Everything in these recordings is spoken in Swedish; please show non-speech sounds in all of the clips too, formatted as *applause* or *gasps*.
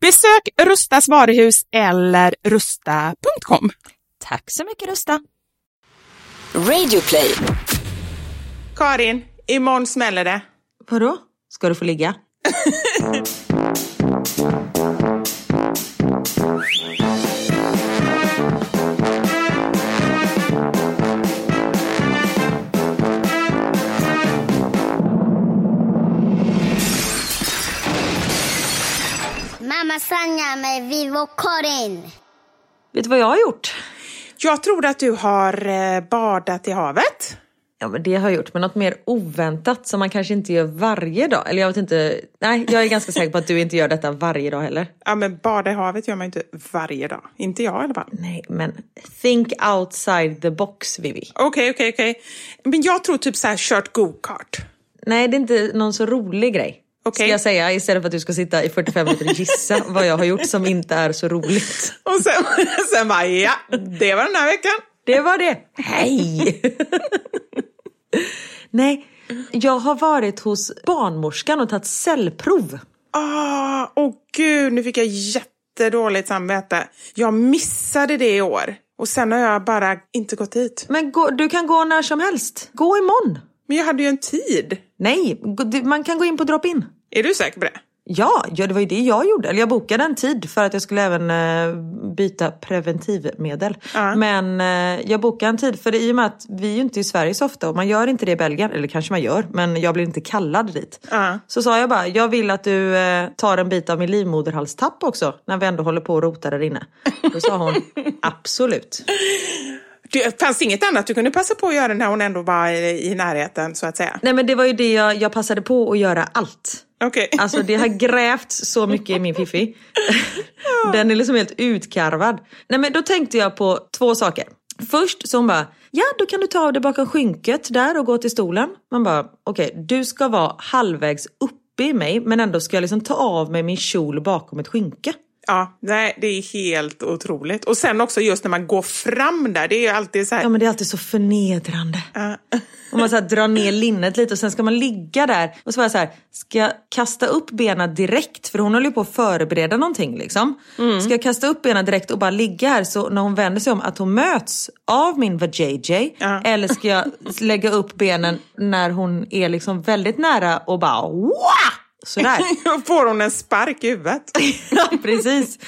Besök Rustas varuhus eller rusta.com. Tack så mycket Rusta. Radioplay. Karin, imorgon smäller det. Vadå? Ska du få ligga? *laughs* Mamma Sanja med Vivo Karin. Vet du vad jag har gjort? Jag tror att du har eh, badat i havet. Ja, men det har jag gjort, men något mer oväntat som man kanske inte gör varje dag. Eller jag vet inte, nej, jag är ganska säker på att du inte gör detta varje dag heller. Ja, men bada i havet gör man inte varje dag. Inte jag i alla fall. Nej, men think outside the box, Vivi. Okej, okej, okej. Men jag tror typ så här kört go-kart. Nej, det är inte någon så rolig grej. Okej. Ska jag säga istället för att du ska sitta i 45 minuter och gissa *laughs* vad jag har gjort som inte är så roligt. Och sen, *laughs* sen bara, ja, det var den här veckan. Det var det. Hej! *laughs* Nej, jag har varit hos barnmorskan och tagit cellprov. Ah, åh gud, nu fick jag jättedåligt samvete. Jag missade det i år. Och sen har jag bara inte gått hit. Men gå, du kan gå när som helst. Gå imorgon. Men jag hade ju en tid. Nej, man kan gå in på drop-in. Är du säker på det? Ja, ja, det var ju det jag gjorde. Eller jag bokade en tid för att jag skulle även eh, byta preventivmedel. Ja. Men eh, jag bokade en tid för det, i och med att vi är ju inte i Sverige så ofta och man gör inte det i Belgien. Eller kanske man gör, men jag blir inte kallad dit. Ja. Så sa jag bara, jag vill att du eh, tar en bit av min livmoderhalstapp också när vi ändå håller på och rotar där inne. Då sa hon, *laughs* absolut. Det fanns inget annat du kunde passa på att göra när hon ändå var i, i närheten så att säga? Nej men det var ju det jag, jag passade på att göra allt. Okej. *laughs* Alltså det har grävts så mycket i min fiffi. *laughs* Den är liksom helt utkarvad. Nej men då tänkte jag på två saker. Först så hon bara, ja då kan du ta av dig bakom skynket där och gå till stolen. Man bara, okej du ska vara halvvägs uppe i mig men ändå ska jag liksom ta av mig min kjol bakom ett skynke. Ja, nej, det är helt otroligt. Och sen också just när man går fram där, det är ju alltid så här... Ja men det är alltid så förnedrande. Ja. Om man så här drar ner linnet lite och sen ska man ligga där och så var jag så här, ska jag kasta upp benen direkt? För hon håller ju på att förbereda någonting liksom. Ska jag kasta upp benen direkt och bara ligga här så när hon vänder sig om att hon möts av min vajayjay? Ja. Eller ska jag lägga upp benen när hon är liksom väldigt nära och bara Wah! Sådär. *laughs* Då får hon en spark i huvudet. *laughs* Ja, precis.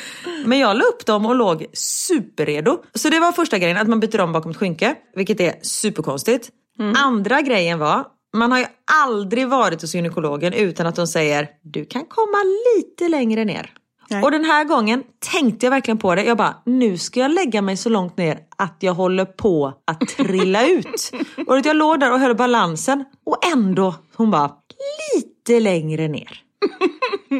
Men jag la upp dem och låg superredo. Så det var första grejen, att man byter om bakom ett skynke. Vilket är superkonstigt. Andra grejen var, man har ju aldrig varit hos gynekologen utan att de säger du kan komma lite längre ner. Nej. Och den här gången tänkte jag verkligen på det. Jag bara, nu ska jag lägga mig så långt ner att jag håller på att trilla ut. *laughs* Och jag låg där och höll balansen och ändå, hon bara, lite längre ner. *laughs*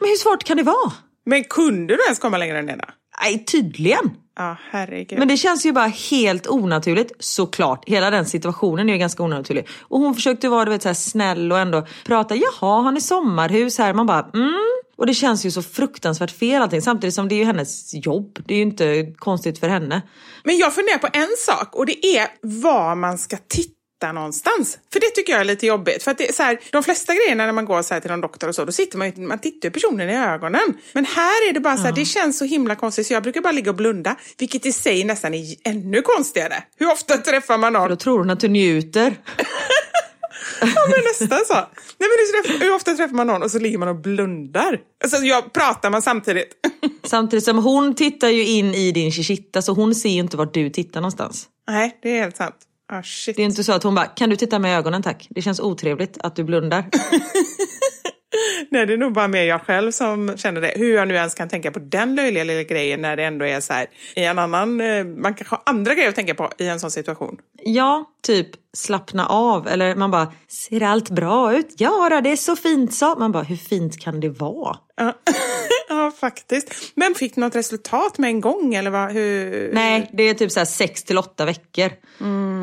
Men hur svårt kan det vara? Men kunde du ens komma längre än det då? Nej, tydligen. Ja, herregud. Men det känns ju bara helt onaturligt, såklart. Hela den situationen är ju ganska onaturlig. Och hon försökte vara du vet, så här snäll och ändå prata, jaha, har ni sommarhus här? Man bara, mm. Och det känns ju så fruktansvärt fel allting. Samtidigt som det är ju hennes jobb. Det är ju inte konstigt för henne. Men jag funderar på en sak och det är var man ska titta någonstans. För det tycker jag är lite jobbigt. För att det så här, de flesta grejerna när man går så till någon doktor och så, då sitter man ju, man tittar personen i ögonen. Men här är det bara så här, det känns så himla konstigt så jag brukar bara ligga och blunda. Vilket i sig nästan är ännu konstigare. Hur ofta träffar man någon? Då tror hon att du njuter. *laughs* Ja men nästan så. Nej, men hur ofta träffar man någon och så ligger man och blundar? Alltså jag pratar man samtidigt. *laughs* Samtidigt som hon tittar ju in i din chichitta så hon ser ju inte vart du tittar någonstans. Nej, det är helt sant. Ah. Det är inte så att hon bara, kan du titta med ögonen tack? Det känns otrevligt att du blundar. *laughs* Nej, det är nog bara mer jag själv som känner det. Hur jag nu ens kan tänka på den löjliga lilla grejen när det ändå är så här i en annan... eh, Man kanske har andra grejer att tänka på i en sån situation. Ja, typ slappna av. Eller man bara, ser allt bra ut? Ja, det är så fint så. Man bara, hur fint kan det vara? *laughs* Ja, faktiskt. Men fick du något resultat med en gång eller vad? Hur... Nej, det är typ så här 6 till 8 veckor.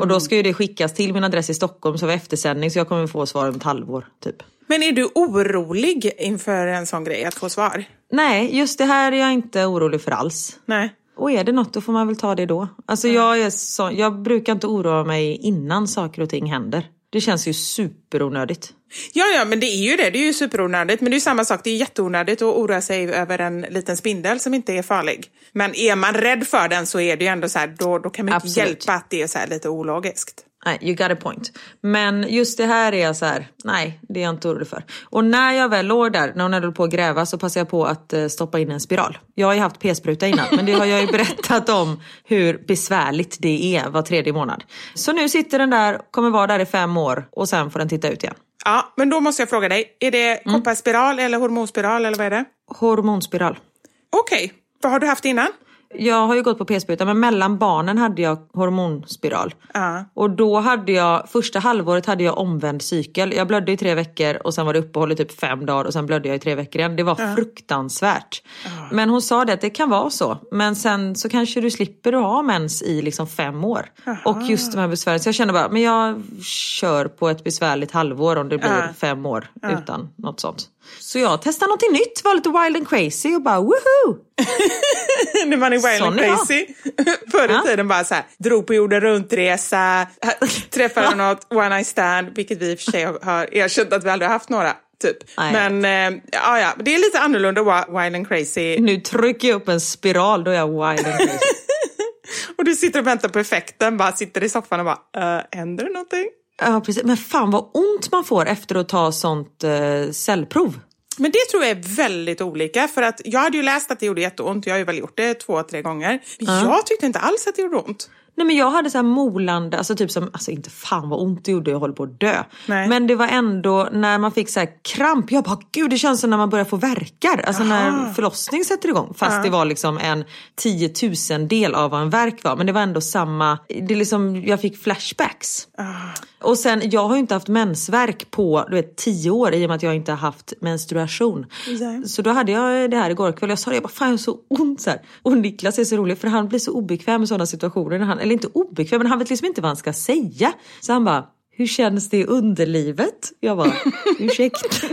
Och då ska ju det skickas till min adress i Stockholm var eftersändning så jag kommer få svar om ett halvår typ. Men är du orolig inför en sån grej, att få svar? Nej, just det här är jag inte orolig för alls. Nej. Och är det något då får man väl ta det då. Alltså jag, är så, jag brukar inte oroa mig innan saker och ting händer. Det känns ju superonödigt. Ja, ja, men det är ju det. Det är ju superonödigt. Men det är ju samma sak. Det är jätteonödigt att oroa sig över en liten spindel som inte är farlig. Men är man rädd för den så är det ju ändå så här, då, då kan man inte hjälpa att det är så här lite ologiskt. Nej, you got a point. Men just det här är jag så här, nej, det är jag inte orolig för. Och när jag väl låg där, när hon höll på att gräva, så passade jag på att eh, stoppa in en spiral. Jag har ju haft p-spruta innan, men det har jag ju *laughs* berättat om hur besvärligt det är var tredje månad. Så nu sitter den där, kommer vara där i fem år och sen får den titta ut igen. Ja, men då måste jag fråga dig. Är det kopparspiral eller hormonspiral eller vad är det? Hormonspiral. Okej, vad har du haft innan? Jag har ju gått på p-spruta men mellan barnen hade jag hormonspiral. Ja. Och då hade jag, första halvåret hade jag omvänd cykel. Jag blödde i tre veckor och sen var det uppehåll i typ fem dagar och sen blödde jag i tre veckor igen. Det var fruktansvärt. Men hon sa det att det kan vara så. Men sen så kanske du slipper att ha mens i liksom fem år. Och just de här besvären. Så jag kände bara, men jag kör på ett besvärligt halvår om det blir fem år utan något sånt. Så jag testade någonting nytt, var lite wild and crazy och bara woohoo! *laughs* När man är wild Sån and crazy. *laughs* Förr i Ja. tiden bara så här, drog på jorden runt-resa, *laughs* träffade något one night stand, vilket vi i och för sig har erkänt att vi aldrig har haft några. Typ. Nej. Men eh, ja, ja, det är lite annorlunda wild and crazy. Nu trycker jag upp en spiral, då är jag wild and crazy. Och du sitter och väntar på effekten, bara sitter i soffan och bara, uh, händer det någonting? Ja, precis. Men fan vad ont man får efter att ta sånt eh, cellprov. Men det tror jag är väldigt olika. För att jag hade ju läst att det gjorde jätteont. Jag har ju väl gjort det två, tre gånger. Men jag tyckte inte alls att det gjorde ont. Nej men jag hade så här molande, alltså typ som, alltså inte fan vad ont det gjorde, jag håller på att dö. Nej. Men det var ändå när man fick så här kramp, jag bara gud det känns som när man börjar få verkar. Alltså när förlossning sätter igång. Fast det var liksom en tiotusendel av vad en verk var. Men det var ändå samma, det liksom, jag fick flashbacks. Och sen, jag har ju inte haft mensvärk på du vet, tio år i och med att jag inte har haft menstruation. Nej. Så då hade jag det här igår kväll. Jag sa det, jag bara, fan jag har så ont så här. Och Niklas är så rolig för han blir så obekväm i sådana situationer. När han, eller inte obekväm, men han vet liksom inte vad han ska säga. Så han bara, hur känns det i underlivet? Jag bara, *laughs* ursäkta?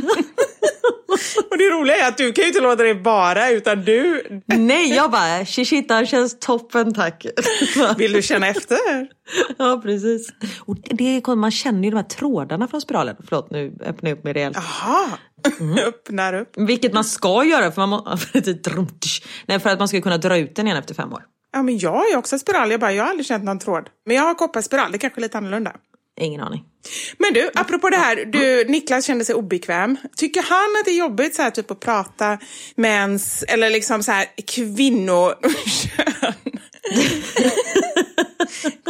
Och det roliga är att du kan ju inte låta det vara, utan du... Nej, jag bara, shishita känns toppen tack. Vill du känna efter? *laughs* ja, precis. Och det är, man känner ju de här trådarna från spiralen. Förlåt, nu öppnar jag upp mig rejält. Jaha, öppnar upp. Vilket man ska göra för, man må, *laughs* Nej, för att man ska kunna dra ut den igen efter fem år. Ja, men jag ju också spiral. Jag, bara, jag har aldrig känt någon tråd. Men jag har kopparspiral, det är kanske är lite annorlunda. Ingen aning. Men du, apropå det här, du, Niklas kände sig obekväm. Tycker han att det är jobbigt så här, typ att prata mens eller liksom så här kvinnokön?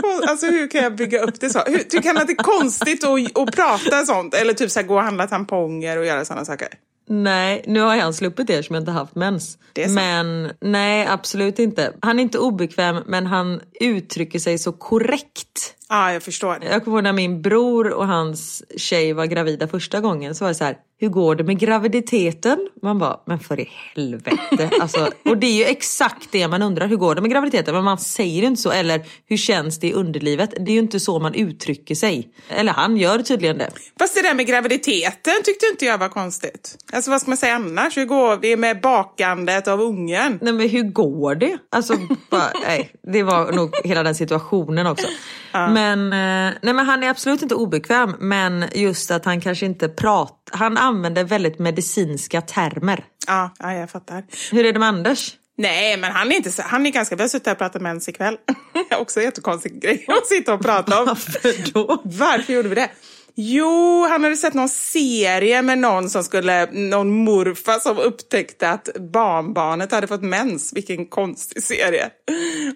*laughs* alltså hur kan jag bygga upp det så? Hur, tycker han att det är konstigt att, att prata sånt? Eller typ så här, gå och handla tamponger och göra sådana saker? Nej, nu har han sluppit det eftersom jag inte haft mens. Men nej, absolut inte. Han är inte obekväm men han uttrycker sig så korrekt. Ja, jag förstår. Jag kommer ihåg när min bror och hans tjej var gravida första gången så var det så här, hur går det med graviditeten? Man bara, men för i helvete. *laughs* Alltså, och det är ju exakt det man undrar, hur går det med graviditeten? Men man säger inte så, eller hur känns det i underlivet? Det är ju inte så man uttrycker sig. Eller han gör tydligen det. Fast det där med graviditeten tyckte inte jag var konstigt. Alltså vad ska man säga annars? Hur går det med bakandet av ungen? Nej men hur går det? Alltså, bara, nej, det var nog hela den situationen också. Men, eh, nej, men han är absolut inte obekväm men just att han kanske inte pratar, han använder väldigt medicinska termer. Ja, ja jag fattar. Hur är det med Anders? Nej, men han är inte så, han är ganska, vi har suttit och pratat mens ikväll. *laughs* Också en jättekonstig grej att sitta och prata om. *laughs* Varför då? Varför gjorde vi det? Jo, han hade sett någon serie med någon som skulle, någon morfar som upptäckte att barnbarnet hade fått mens. Vilken konstig serie.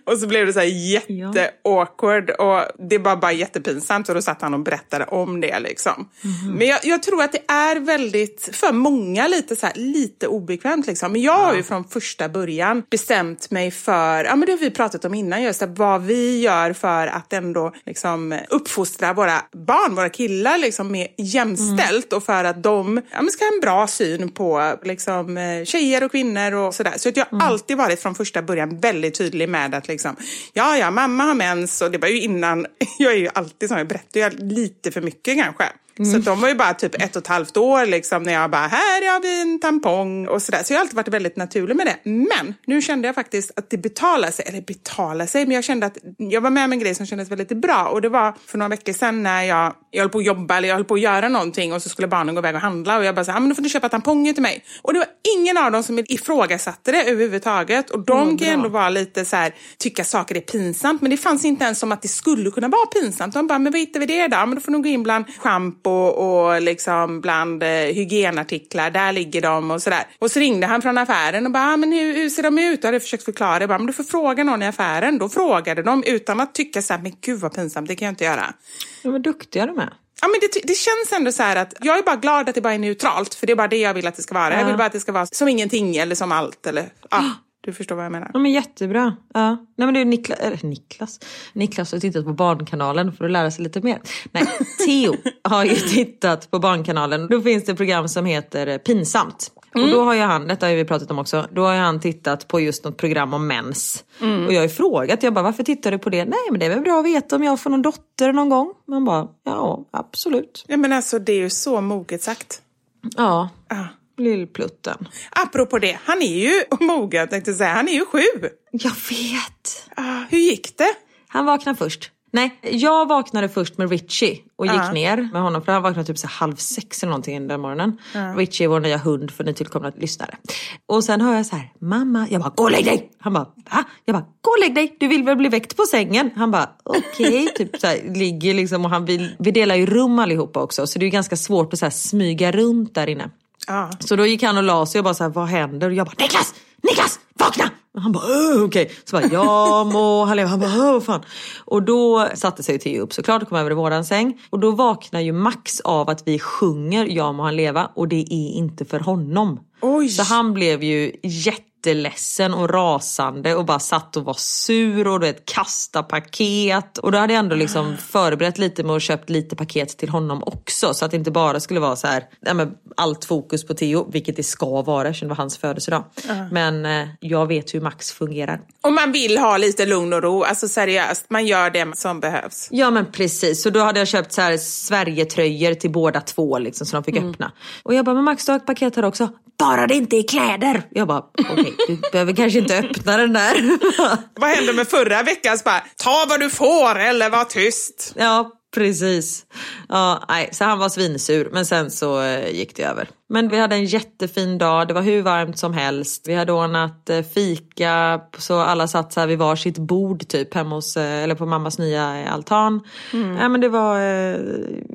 Och så blev det så här jätte-awkward och det var bara jättepinsamt och då satt han och berättade om det liksom. Men jag, jag tror att det är väldigt, för många lite så här, lite obekvämt liksom. Men jag har ju från första början bestämt mig för, ja men det har vi pratat om innan just, vad vi gör för att ändå liksom uppfostra våra barn, våra killar liksom mer jämställt och för att de ja, ska ha en bra syn på liksom, eh, tjejer och kvinnor och sådär. Så att jag har alltid varit från första början väldigt tydlig med att liksom, ja, ja, mamma har mens och det var ju innan, *laughs* jag är ju alltid sån, jag berättar ju lite för mycket kanske. Så att de var ju bara typ ett och ett halvt år liksom när jag bara, här har vi en tampong och sådär. Så jag har alltid varit väldigt naturlig med det. Men nu kände jag faktiskt att det betalar sig, eller betalar sig, men jag kände att jag var med om en grej som kändes väldigt bra. Och det var för några veckor sedan när jag, jag höll på att jobba eller jag höll på att göra någonting och så skulle barnen gå iväg och handla och jag bara så här, ah, men då får du köpa tamponger till mig. Och det var ingen av dem som ifrågasatte det överhuvudtaget. Och de kan ju ändå vara lite så här, tycka saker är pinsamt, men det fanns inte ens som att det skulle kunna vara pinsamt. De bara, men vad hittar vi det då? Men då får de gå in bland schampo och liksom bland eh, hygienartiklar, där ligger de och sådär. Och så ringde han från affären och bara, ah, men hur, hur ser de ut? Och hade försökt förklara. Jag bara, men du får fråga någon i affären. Då frågade de utan att tycka så här, men gud vad pinsamt, det kan jag inte göra. De var duktiga de är. Ja, men det, det känns ändå så här att jag är bara glad att det bara är neutralt, för det är bara det jag vill att det ska vara. Jag vill bara att det ska vara som ingenting eller som allt. Eller, ja, *gasps* *gasps* du förstår vad jag menar. Ja men jättebra. Ja. Nej men det är Niklas, eller Niklas. Niklas har tittat på Barnkanalen för att lära sig lite mer. Nej, Theo har ju tittat på Barnkanalen. Då finns det program som heter eh, Pinsamt. Och då har ju han, detta har vi pratat om också, då har han tittat på just något program om mens. Och jag har frågat, jag bara varför tittar du på det? Nej men det är väl bra att veta om jag får någon dotter någon gång. Man bara, ja absolut. Ja, men alltså, det är ju så moget sagt. Ja, Ah. Lillplutten. Apropå det, han är ju *laughs* mogen tänkte jag säga. Han är ju sju. Jag vet. Ah, hur gick det? Han vaknade först. Nej, jag vaknade först med Richie och gick Ja. ner med honom för han vaknade typ så halv sex eller någonting den morgonen. Richie är vår nya hund för nytillkomna lyssnare. Och sen hör jag så här, mamma, jag bara gå och lägg dig! Han bara va? Jag bara gå och lägg dig, du vill väl bli väckt på sängen? Han bara okej, *laughs* typ så här, ligger liksom och han vill, vi delar ju rum allihopa också så det är ju ganska svårt att så här, smyga runt där inne. Ja. Så då gick han och la sig och bara så här, vad händer? Och jag bara, Niklas! Niklas! Vakna! Och han bara, "Åh, okej. Så bara, ja må han leva. Han bara, "Åh, vad fan. Och då satte sig Theo upp såklart och kom över i våran säng. Och då vaknar ju Max av att vi sjunger Ja må han leva och det är inte för honom. Oj. Så han blev ju jätteledsen och rasande och bara satt och var sur och du vet, kasta paket. Och då hade jag ändå liksom förberett lite med att köpt lite paket till honom också. Så att det inte bara skulle vara så här, ja, allt fokus på Theo, vilket det ska vara eftersom det var hans födelsedag. Men eh, jag vet hur Max fungerar. Och man vill ha lite lugn och ro, alltså seriöst, man gör det som behövs. Ja men precis, så då hade jag köpt så här Sverigetröjor till båda två liksom, så de fick öppna. Och jag bara, men Max du har ett paket här också. Bara det inte är kläder. Jag bara, okej du behöver kanske inte öppna den där. Vad hände med förra veckans bara, ta vad du får eller var tyst? ja precis. Ja, nej, så han var svinsur men sen så eh, gick det över. Men vi hade en jättefin dag, det var hur varmt som helst. Vi hade ordnat eh, fika så alla satt så här vid varsitt bord typ hemma hos, eh, eller på mammas nya altan. Ja, men det var eh,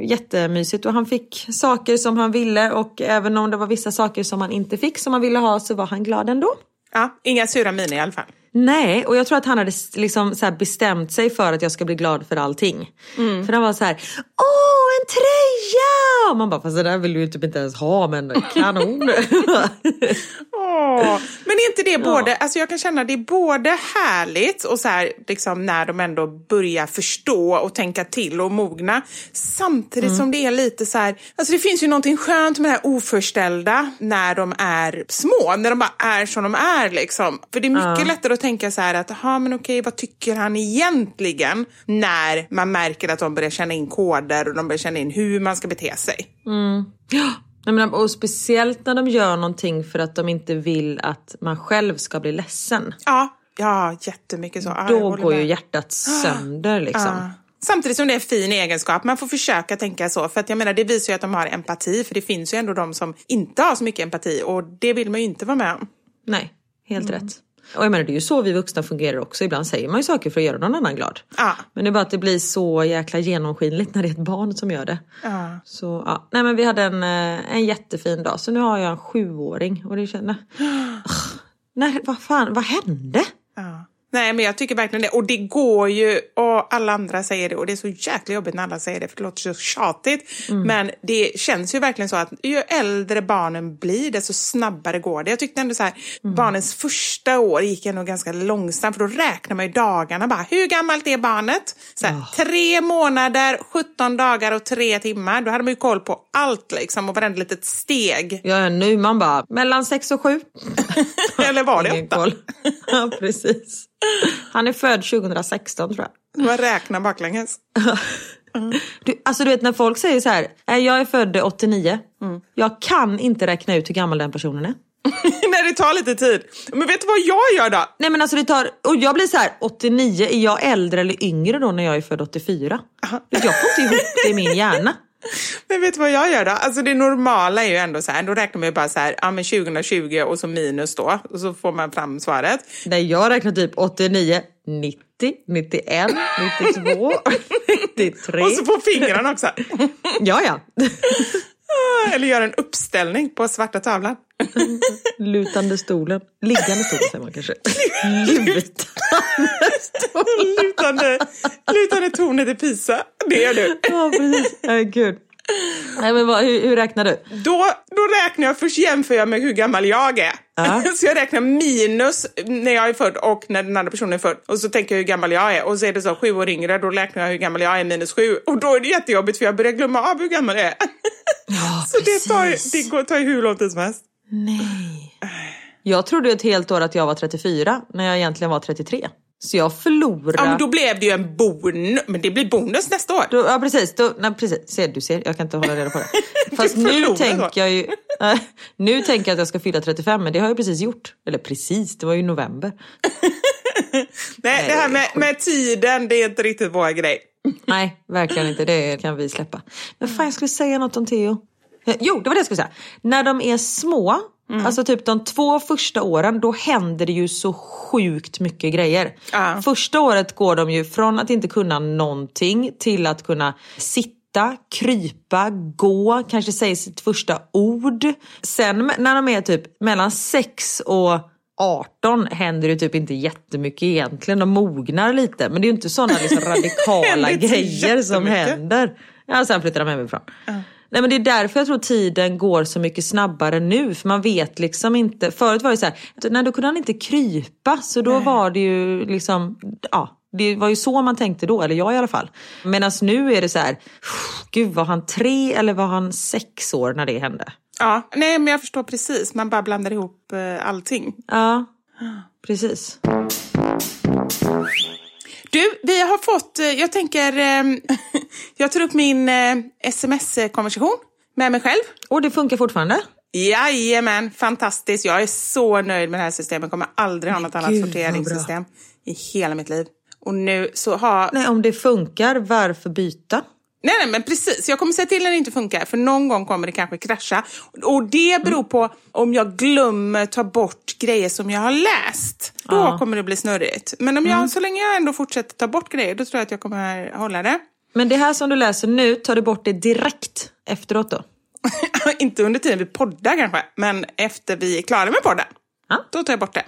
jättemysigt och han fick saker som han ville och även om det var vissa saker som han inte fick som han ville ha så var han glad ändå. Ja, inga sura miner i alla fall. Nej, och jag tror att han hade liksom så bestämt sig för att jag ska bli glad för allting. För han var så här, åh en tröja! Och man bara, fast det där vill du ju typ inte ens ha men kanon. *laughs* *laughs* Åh, Men är inte det både, alltså jag kan känna det är både härligt och så här, liksom när de ändå börjar förstå och tänka till och mogna. Samtidigt som det är lite så här, alltså det finns ju någonting skönt med det här oförställda när de är små, när de bara är som de är liksom. För det är mycket lättare att tänka så här att, ja men okej vad tycker han egentligen? När man märker att de börjar känna in koder och de börjar känna in hur man ska bete sig. Ja, nej, men, och speciellt när de gör någonting för att de inte vill att man själv ska bli ledsen. Ja, ja jättemycket så. Ja, jag Då går ju med. hjärtat sönder liksom. Ja. Samtidigt som det är en fin egenskap. Man får försöka tänka så. För att jag menar, det visar ju att de har empati. För det finns ju ändå de som inte har så mycket empati. Och det vill man ju inte vara med om. Nej, helt rätt. Och jag menar det är ju så vi vuxna fungerar också. Ibland säger man ju saker för att göra någon annan glad. Ja. Men det är bara att det blir så jäkla genomskinligt när det är ett barn som gör det. Ja. Så ja, nej men vi hade en, eh, en jättefin dag. Så nu har jag en sjuåring och det känner... *gasps* Nej, vad fan, vad hände? Nej, men jag tycker verkligen det. Och det går ju, och alla andra säger det, och det är så jäkla jobbigt när alla säger det, för det låter så tjatigt. Men det känns ju verkligen så att ju äldre barnen blir, desto snabbare går det. Jag tyckte ändå så här, barnens första år gick ändå ganska långsamt, för då räknar man ju dagarna bara. Hur gammalt är barnet? Så här, Tre månader, 17 dagar och tre timmar. Då hade man ju koll på allt liksom, och varenda litet steg. Ja, nu man bara mellan sex och sju. *laughs* Eller var det åtta? *laughs* ja, precis. Han är född 2016 tror jag. Man räknar baklänges. *laughs* Du, alltså du vet när folk säger så här, "Nej, jag är född 89. Jag kan inte räkna ut hur gammal den personen är. *laughs* Nej, det tar lite tid. Men vet du vad jag gör då? Nej men alltså det tar, och jag blir så här 89, är jag äldre eller yngre då när jag är född 84? Jag får inte ihop det i min hjärna. *laughs* Men vet du vad jag gör då? Alltså det normala är ju ändå så här, då räknar man ju bara så här, ja men 2020 och så minus då, och så får man fram svaret. Nej jag räknar typ 89, 90, 91, 92, 93. Och så på fingrarna också. Ja ja. *laughs* Eller gör en uppställning på svarta tavlan. Lutande stolen. Liggande stolen säger man kanske. Lutande stolen. lutande, lutande tornet i Pisa. Det gör du. Ja precis, ja, gud. Nej, men vad, hur, hur räknar du? Då, då räknar jag, först jämför jag med hur gammal jag är. Ja. *laughs* Så jag räknar minus när jag är född och när den andra personen är född. Och så tänker jag hur gammal jag är. Och så är det så sju år yngre, då räknar jag hur gammal jag är minus sju. Och då är det jättejobbigt för jag börjar glömma av hur gammal jag är. Ja, *laughs* Så det tar, det går, tar ju hur lång tid som helst. Nej. *sighs* Jag trodde ett helt år att jag var 34 när jag egentligen var 33. Så jag förlorade... Ja, men då blev det ju en bonus. Men det blir bonus nästa år. Då, ja precis, då, nej, precis. Ser, du ser, jag kan inte hålla reda på det. *laughs* Fast nu tänker jag ju nej, Nu tänker jag att jag ska fylla 35 men det har jag precis gjort. Eller precis, det var ju november. *laughs* Nej, det här med, med tiden, det är inte riktigt vår grej. Nej, verkligen inte. Det kan vi släppa. Men fan, jag skulle säga något om Theo. *laughs* Jo, det var det jag skulle säga. När de är små, alltså typ de två första åren, då händer det ju så sjukt mycket grejer. Ja. Första året går de ju från att inte kunna någonting till att kunna sitta, krypa, gå, kanske säga sitt första ord. Sen när de är typ mellan 6 och 18 händer det typ inte jättemycket egentligen. De mognar lite. Men det är ju inte sådana liksom *laughs* radikala grejer som händer. Ja, sen flyttar de hemifrån. Nej men det är därför jag tror tiden går så mycket snabbare nu. För man vet liksom inte. Förut var det så här, nej då kunde han inte krypa. Så då var det ju liksom, ja. Det var ju så man tänkte då, eller jag i alla fall. Medan nu är det så här, gud var han tre eller var han sex år när det hände? Ja, nej men jag förstår precis. Man bara blandar ihop eh, allting. Ja, precis. Du, vi har fått, eh, jag tänker, eh, *laughs* jag tar upp min eh, sms-konversation med mig själv. Och det funkar fortfarande? Jajamän, fantastiskt. Jag är så nöjd med det här systemet. Jag kommer aldrig ha något annat gud, vad sorteringssystem i hela mitt liv. Och nu så har... Nej, om det funkar, varför byta? Nej, nej, men precis. Jag kommer säga till när det inte funkar, för någon gång kommer det kanske krascha. Och det beror på om jag glömmer ta bort grejer som jag har läst. Då Ja. kommer det bli snurrigt. Men om jag, så länge jag ändå fortsätter ta bort grejer, då tror jag att jag kommer hålla det. Men det här som du läser nu, tar du bort det direkt efteråt då? *laughs* inte under tiden vi poddar kanske, men efter vi är klara med podden. Ja. Då tar jag bort det.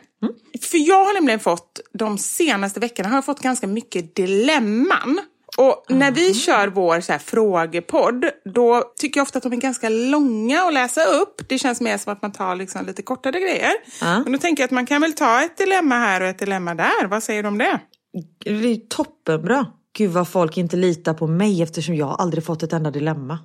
För jag har nämligen fått, de senaste veckorna har jag fått ganska mycket dilemman. Och när vi kör vår så här frågepodd, då tycker jag ofta att de är ganska långa att läsa upp. Det känns mer som att man tar liksom lite kortare grejer. Ja. Men då tänker jag att man kan väl ta ett dilemma här och ett dilemma där. Vad säger du om det? Det är toppenbra. Gud vad folk inte litar på mig eftersom jag aldrig fått ett enda dilemma.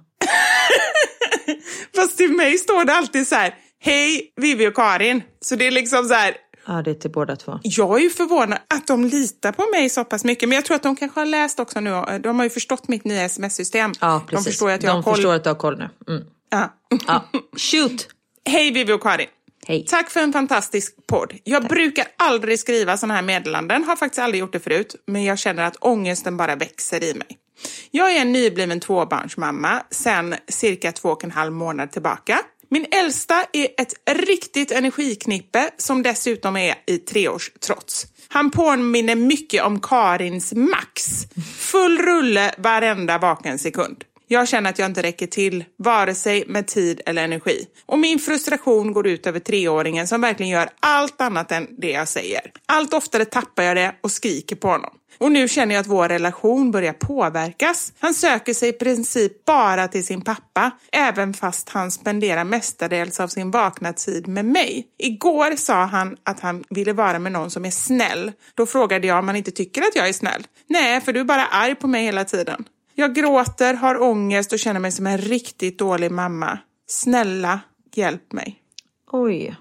*laughs* Fast till mig står det alltid så här, hej Vivi och Karin. Så det är liksom så här, Ja, det är till båda två. jag är ju förvånad att de litar på mig så pass mycket. Men jag tror att de kanske har läst också nu. De har ju förstått mitt nya sms-system. Ja, precis. De förstår att jag de har koll. förstår att du har koll nu. Mm. Ja. Ja. *laughs* Shoot! Hej Vivi och Karin. Hej. Tack för en fantastisk podd. Jag brukar aldrig skriva såna här meddelanden, har faktiskt aldrig gjort det förut, men jag känner att ångesten bara växer i mig. Jag är en nybliven tvåbarnsmamma sedan cirka två och en halv månad tillbaka. Min äldsta är ett riktigt energiknippe som dessutom är i treårstrots. Han påminner mycket om Karins Max. Full rulle varenda vaken sekund. Jag känner att jag inte räcker till, vare sig med tid eller energi. Och min frustration går ut över treåringen som verkligen gör allt annat än det jag säger. Allt oftare tappar jag det och skriker på honom. Och nu känner jag att vår relation börjar påverkas. Han söker sig i princip bara till sin pappa, även fast han spenderar mestadels av sin vakna tid med mig. Igår sa han att han ville vara med någon som är snäll. Då frågade jag om han inte tycker att jag är snäll. Nej, för du är bara arg på mig hela tiden. Jag gråter, har ångest och känner mig som en riktigt dålig mamma. Snälla, hjälp mig. Oj.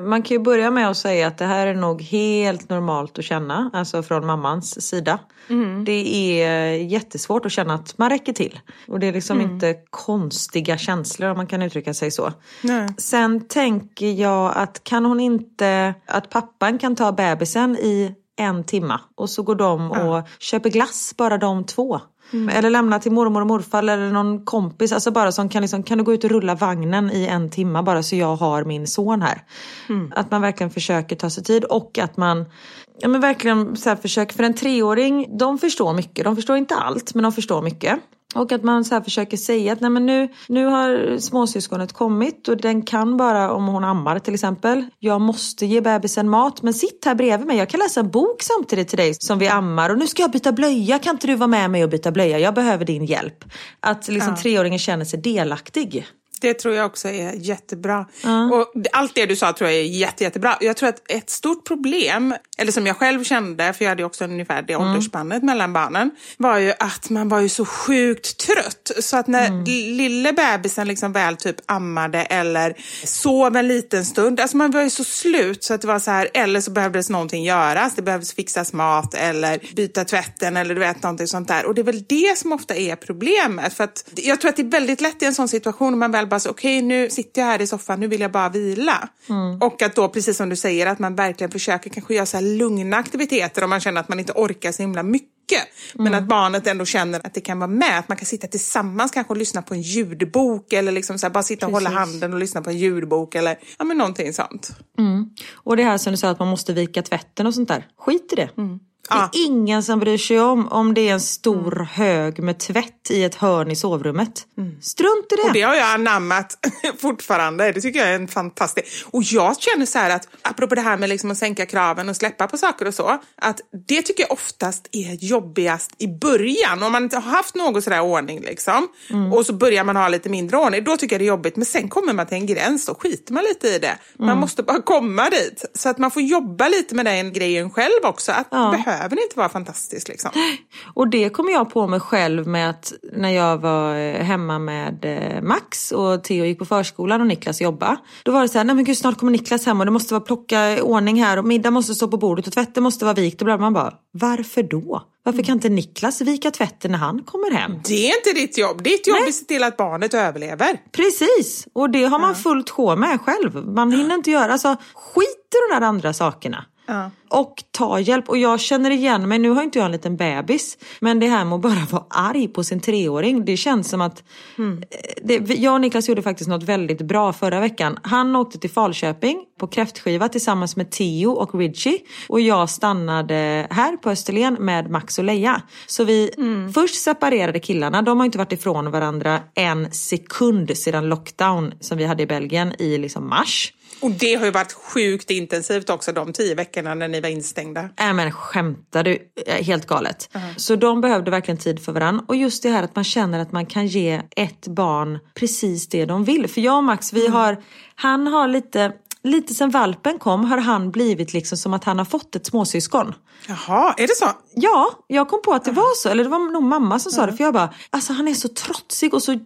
Man kan ju börja med att säga att det här är nog helt normalt att känna, alltså från mammans sida. Det är jättesvårt att känna att man räcker till. Och det är liksom inte konstiga känslor om man kan uttrycka sig så. Nej. Sen tänker jag att kan hon inte, att pappan kan ta bebisen i en timma och så går de och köper glass, bara de två. Eller lämna till mormor och morfar eller någon kompis, alltså bara som kan liksom, kan du gå ut och rulla vagnen i en timma bara så jag har min son här. Att man verkligen försöker ta sig tid och att man ja, men verkligen så här försöker, för en treåring, de förstår mycket, de förstår inte allt men de förstår mycket. Och att man så försöker säga att nej men nu, nu har småsyskonet kommit och den kan bara om hon ammar till exempel. Jag måste ge bebisen mat men sitt här bredvid mig. Jag kan läsa en bok samtidigt till dig som vi ammar och nu ska jag byta blöja. Kan inte du vara med mig och byta blöja? Jag behöver din hjälp. Att liksom treåringen känner sig delaktig. Det tror jag också är jättebra. Och det- allt det du sa tror jag är jätte, jättebra. Jag tror att ett stort problem, eller som jag själv kände, för jag hade också ungefär det åldersspannet mellan barnen, var ju att man var ju så sjukt trött. Så att när lille bebisen liksom väl typ ammade eller sov en liten stund, alltså man var ju så slut så att det var så här, eller så behövdes någonting göras, det behövdes fixas mat eller byta tvätten eller du vet någonting sånt där. Och det är väl det som ofta är problemet. För att jag tror att det är väldigt lätt i en sån situation om man väl bara så okej nu sitter jag här i soffan, nu vill jag bara vila. Och att då precis som du säger att man verkligen försöker kanske göra så här lugna aktiviteter om man känner att man inte orkar så himla mycket. Men att barnet ändå känner att det kan vara med, att man kan sitta tillsammans kanske och lyssna på en ljudbok eller liksom så här, bara sitta och hålla handen och lyssna på en ljudbok eller ja, men någonting sånt. Och det här som du sa att man måste vika tvätten och sånt där. Skit i det. Det är Ja. ingen som bryr sig om om det är en stor hög med tvätt i ett hörn i sovrummet. Strunt i det. Och det har jag anammat *laughs* fortfarande. Det tycker jag är en fantastisk... Och jag känner så här att, apropå det här med liksom att sänka kraven och släppa på saker och så, att det tycker jag oftast är jobbigast i början. Om man inte har haft någon sådär ordning liksom, och så börjar man ha lite mindre ordning, då tycker jag det är jobbigt. Men sen kommer man till en gräns, då skiter man lite i det. Man måste bara komma dit. Så att man får jobba lite med den grejen själv också. Att Ja. det behöver inte vara fantastiskt liksom. *gasps* Och det kom jag på mig själv med att när jag var eh, hemma med eh, Max och Theo gick på förskolan och Niklas jobba. Då var det så här, nej men gud snart kommer Niklas hem och det måste vara plocka ordning här och middag måste stå på bordet och tvätten måste vara vikt och man bara, varför då? Varför kan inte Niklas vika tvätten när han kommer hem? Det är inte ditt jobb. Ditt jobb är att se till att barnet överlever. Precis, och det har man fullt sjå med själv. Man hinner inte göra, alltså skit i de där andra sakerna. Ja. Och ta hjälp. Och jag känner igen mig, nu har inte jag en liten bebis, men det här med att bara *laughs* vara arg på sin treåring, det känns som att Mm. eh, det, jag och Niklas gjorde faktiskt något väldigt bra förra veckan. Han åkte till Falköping på kräftskiva tillsammans med Theo och Ridgie och jag stannade här på Österlen med Max och Leia. Så vi Mm. först separerade killarna, de har inte varit ifrån varandra en sekund sedan lockdown som vi hade i Belgien i liksom mars. Och det har ju varit sjukt intensivt också de tio veckorna när ni var instängda. Nej men skämtar du? Eh, Helt galet. Så de behövde verkligen tid för varandra. Och just det här att man känner att man kan ge ett barn precis det de vill. För jag och Max, vi har, han har lite, lite sen valpen kom har han blivit liksom som att han har fått ett småsyskon. Jaha, är det så? Ja, jag kom på att det var så. Eller det var nog mamma som sa det. För jag bara, alltså han är så trotsig och så...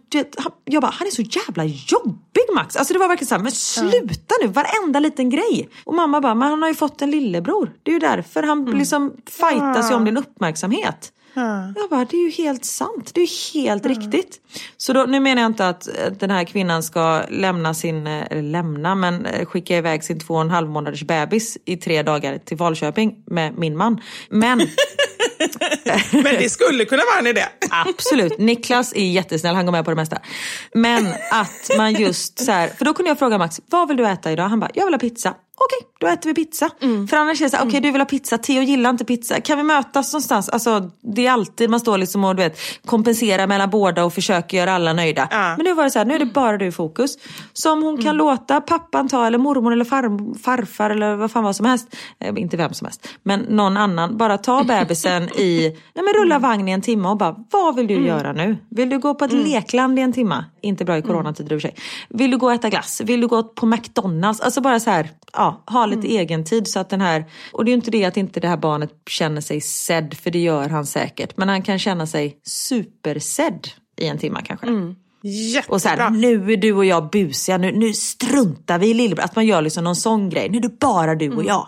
Jag bara, han är så jävla jobbig Max. Alltså det var verkligen så här, men sluta nu, varenda liten grej. Och mamma bara, men han har ju fått en lillebror. Det är ju därför han liksom fightas ju om din uppmärksamhet. Jag bara, det är ju helt sant. Det är ju helt riktigt. Så då, nu menar jag inte att eh, den här kvinnan ska lämna sin, eh, eller lämna, men eh, skicka iväg sin två och en halv månaders bebis i tre dagar till Falköping med min man. Men *laughs* Men det skulle kunna vara en idé. Absolut. Niklas är jättesnäll, han går med på det mesta. Men att man just så här, för då kunde jag fråga Max, vad vill du äta idag? Han bara, jag vill ha pizza. Okej, då äter vi pizza. För annars är det så okej du vill ha pizza, Theo gillar inte pizza. Kan vi mötas någonstans? Alltså det är alltid man står liksom och du vet, kompenserar mellan båda och försöker göra alla nöjda. Ja. Men nu var det så här, nu är det bara du i fokus. Som hon kan låta pappan ta, eller mormor eller far, farfar eller vad fan vad som helst. Eh, inte vem som helst, men någon annan. Bara ta *laughs* bebisen i, nej men rulla vagn i en timme och bara, vad vill du göra nu? Vill du gå på ett lekland i en timme? Inte bra i coronatider i och för sig. Vill du gå och äta glass? Vill du gå på McDonalds? Alltså bara så här, ja, ha lite egen tid så att den här, och det är ju inte det att inte det här barnet känner sig sedd, för det gör han säkert. Men han kan känna sig supersedd i en timme kanske. Jättebra. Och så här, nu är du och jag busiga, nu, nu struntar vi i lillebror. Att man gör liksom någon sån grej. Nu är det bara du och jag.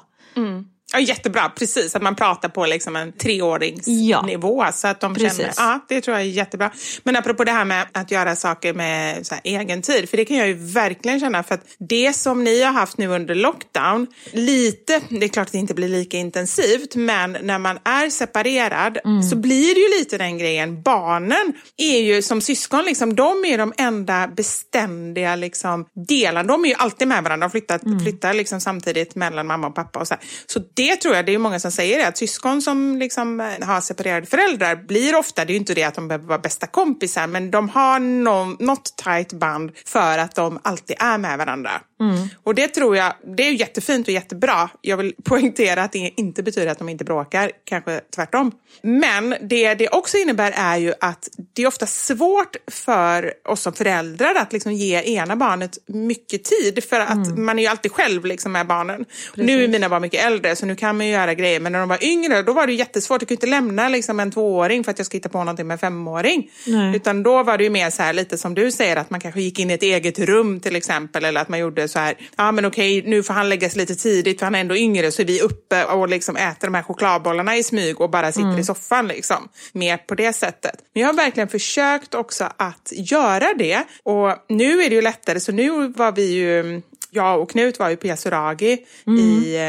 Ja, jättebra, precis. Att man pratar på liksom en treårings Ja. Så att de Precis. känner, ja, det tror jag är jättebra. Men apropå det här med att göra saker med så här, egen tid, för det kan jag ju verkligen känna. För att det som ni har haft nu under lockdown, lite, det är klart att det inte blir lika intensivt, men när man är separerad Mm. så blir det ju lite den grejen. Barnen är ju som syskon, liksom, de är de enda beständiga liksom, delarna. De är ju alltid med varandra, de flyttar, Mm. flyttar liksom, samtidigt mellan mamma och pappa. Och så här. så det det tror jag, det är många som säger det, att syskon som liksom, eh, har separerade föräldrar blir ofta, det är ju inte det att de behöver vara bästa kompisar, men de har no, något tajt band för att de alltid är med varandra. Och det tror jag, det är ju jättefint och jättebra. Jag vill poängtera att det inte betyder att de inte bråkar, kanske tvärtom. Men det det också innebär är ju att det är ofta svårt för oss som föräldrar att liksom ge ena barnet mycket tid för att man är ju alltid själv liksom med barnen. Nu är mina barn mycket äldre så nu kan man ju göra grejer men när de var yngre då var det jättesvårt. Jag kunde inte lämna liksom en tvååring för att jag ska hitta på någonting med en femåring. Utan då var det ju mer så här lite som du säger att man kanske gick in i ett eget rum till exempel eller att man gjorde så här, ja men okej nu får han lägga sig lite tidigt för han är ändå yngre så är vi uppe och liksom äter de här chokladbollarna i smyg och bara sitter i soffan liksom. Mer på det sättet. Men jag har verkligen försökt också att göra det och nu är det ju lättare så nu var vi ju jag och Knut var ju på Yasuragi i, eh,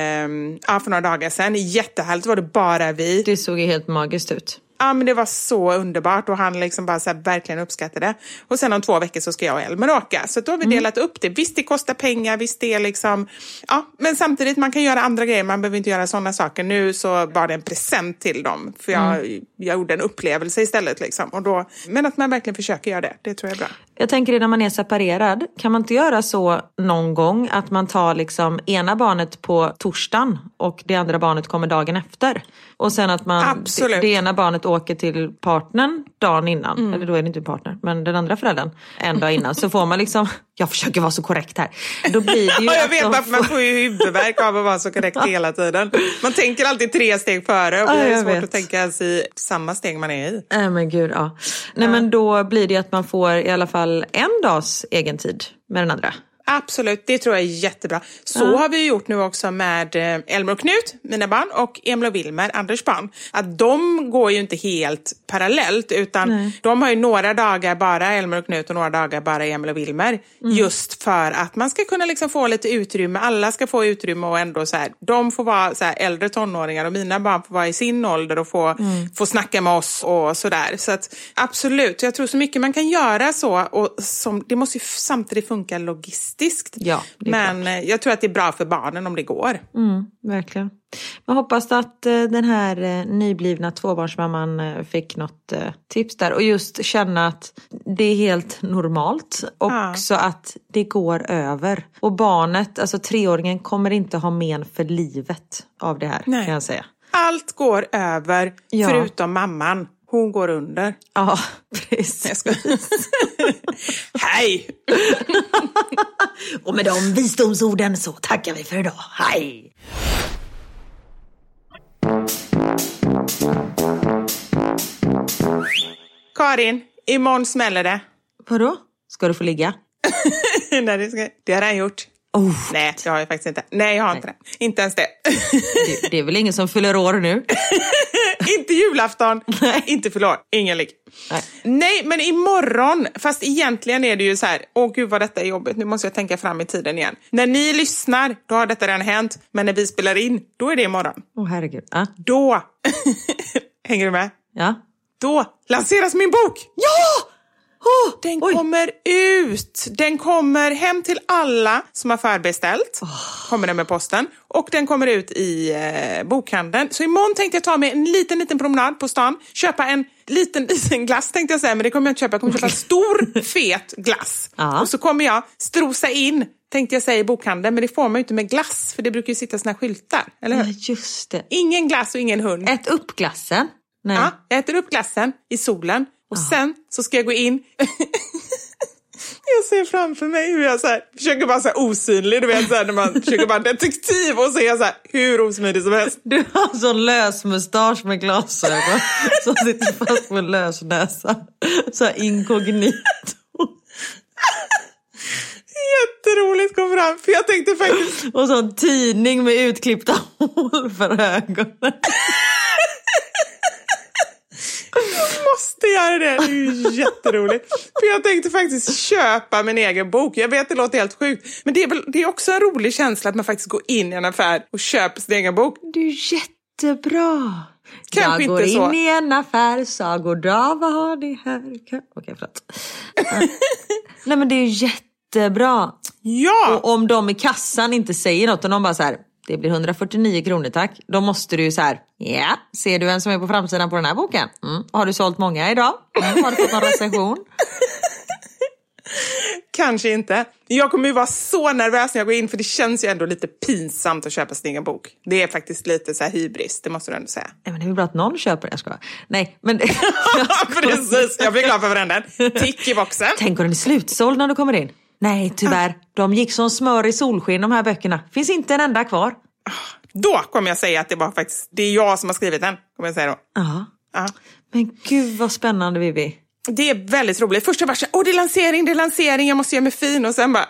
ja, för några dagar sedan. Jättehärligt var det bara vi. Det såg ju helt magiskt ut. Ja, men det var så underbart och han liksom bara så verkligen uppskattade det. Och sen om två veckor så ska jag och Elmer åka. Så då har vi delat upp det. Visst, det kostar pengar, visst det är liksom... Ja, men samtidigt, man kan göra andra grejer. Man behöver inte göra sådana saker. Nu så var det en present till dem. För jag, jag gjorde en upplevelse istället. Liksom. Och då, men att man verkligen försöker göra det, det tror jag är bra. Jag tänker det när man är separerad, kan man inte göra så någon gång att man tar liksom ena barnet på torsdagen och det andra barnet kommer dagen efter? Och sen att man, det, det ena barnet åker till partnern dagen innan, eller då är det inte partner, men den andra föräldern en dag innan. Så får man liksom, *laughs* jag försöker vara så korrekt här. Då blir det ju *laughs* Ja, jag vet varför man får- får ju huvudvärk av att vara så korrekt *laughs* hela tiden. Man tänker alltid tre steg före och Ja, det är svårt vet. att tänka ens i samma steg man är i. Nej men gud ja. Nej men då blir det att man får i alla fall en dags egen tid med den andra. Absolut, det tror jag är jättebra. Så har vi gjort nu också med eh, Elmer och Knut, mina barn, och Emil och Wilmer, Anders barn. Att de går ju inte helt parallellt, utan de har ju några dagar bara Elmer och Knut och några dagar bara Emil och Wilmer. Just för att man ska kunna liksom få lite utrymme, alla ska få utrymme och ändå så här, de får vara så här äldre tonåringar och mina barn får vara i sin ålder och få, få snacka med oss och sådär. Så att absolut, jag tror så mycket man kan göra så och som, det måste ju samtidigt funka logistiskt fantastiskt. Ja, Men eh, jag tror att det är bra för barnen om det går. Mm, verkligen. Jag hoppas att eh, den här eh, nyblivna tvåbarnsmamman fick något tips där och just känna att det är helt normalt. Också att det går över. Och barnet, alltså treåringen, kommer inte ha men för livet av det här Nej. kan jag säga. Allt går över, Ja. förutom mamman. Hon går under. Ja, *laughs* precis. Jag skojar. *laughs* Hej! *laughs* Och med de visdomsorden så tackar vi för idag. Hej! Karin, imorgon smäller det. Vadå? Ska du få ligga? Nej, det, ska, det har jag gjort. Oh, Nej, det har jag faktiskt inte. Nej, jag har inte det. Inte ens det. det, det är väl ingen som fyller år nu? *laughs* inte julafton, Nej. inte förlåt, ingen ligg. Nej. Nej, men imorgon, fast egentligen är det ju så här, åh gud vad detta är jobbigt, nu måste jag tänka fram i tiden igen. När ni lyssnar, då har detta redan hänt, men när vi spelar in, då är det imorgon. Åh herregud. Ja. Då, *laughs* hänger du med? ja. Då lanseras min bok! Ja! Oh, Den oj. kommer ut! Den kommer hem till alla som har förbeställt. Kommer den med posten. Och den kommer ut i eh, bokhandeln. Så imorgon tänkte jag ta mig en liten, liten promenad på stan. Köpa en liten, *laughs* liten glass tänkte jag säga, men det kommer jag inte köpa. Jag kommer köpa en stor, *laughs* fet glass. Ja. Och så kommer jag strosa in, tänkte jag säga, i bokhandeln. Men det får man ju inte med glass, för det brukar ju sitta såna här skyltar. Eller Ja, hur? just det. Ingen glass och ingen hund. Ät upp glassen. Nej. Ja, jag äter upp glassen i solen och sen så ska jag gå in. *laughs* jag ser framför mig hur jag så här, försöker vara så här osynlig, du vet så här, när man försöker vara detektiv och så är jag så här, hur osmidig som helst. Du har sån lös mustasch med glasögon *laughs* som sitter fast en lös näsa. Så här inkognito. *laughs* Jätteroligt kom fram, för jag tänkte faktiskt, Och så en tidning med utklippta hål för ögonen. Måste göra det. Det är ju jätteroligt. För jag tänkte faktiskt köpa min egen bok. Jag vet det låter helt sjukt, men det är, väl, det är också en rolig känsla att man faktiskt går in i en affär och köper sin egen bok. Du är jättebra. Kanske jag går inte in så. i en affär, sa goddag, vad har ni här? Okej, förlåt. Ja. *laughs* Nej men det är ju jättebra. Ja! Och om de i kassan inte säger något och de bara så här, det blir 149 kronor tack. Då måste du ju så här, ja, ser du vem som är på framsidan på den här boken? Mm. Har du sålt många idag? Mm. Har du fått någon recension? Kanske inte. Jag kommer ju vara så nervös när jag går in för det känns ju ändå lite pinsamt att köpa sin egen bok. Det är faktiskt lite så här hybris, det måste du ändå säga. Nej, men det är väl bra att någon köper jag ska Nej, men *laughs* Precis, jag blir glad för den. Tick i boxen. tänk om den är slutsåld när du kommer in. Nej, tyvärr. De gick som smör i solsken de här böckerna. Finns inte en enda kvar. Då kommer jag säga att det var faktiskt, det är jag som har skrivit den. Kommer jag säga då. Ja. Ja. Men gud vad spännande Vivi. Det är väldigt roligt. Första versen, åh det är lansering, det är lansering, jag måste göra mig fin. Och sen bara,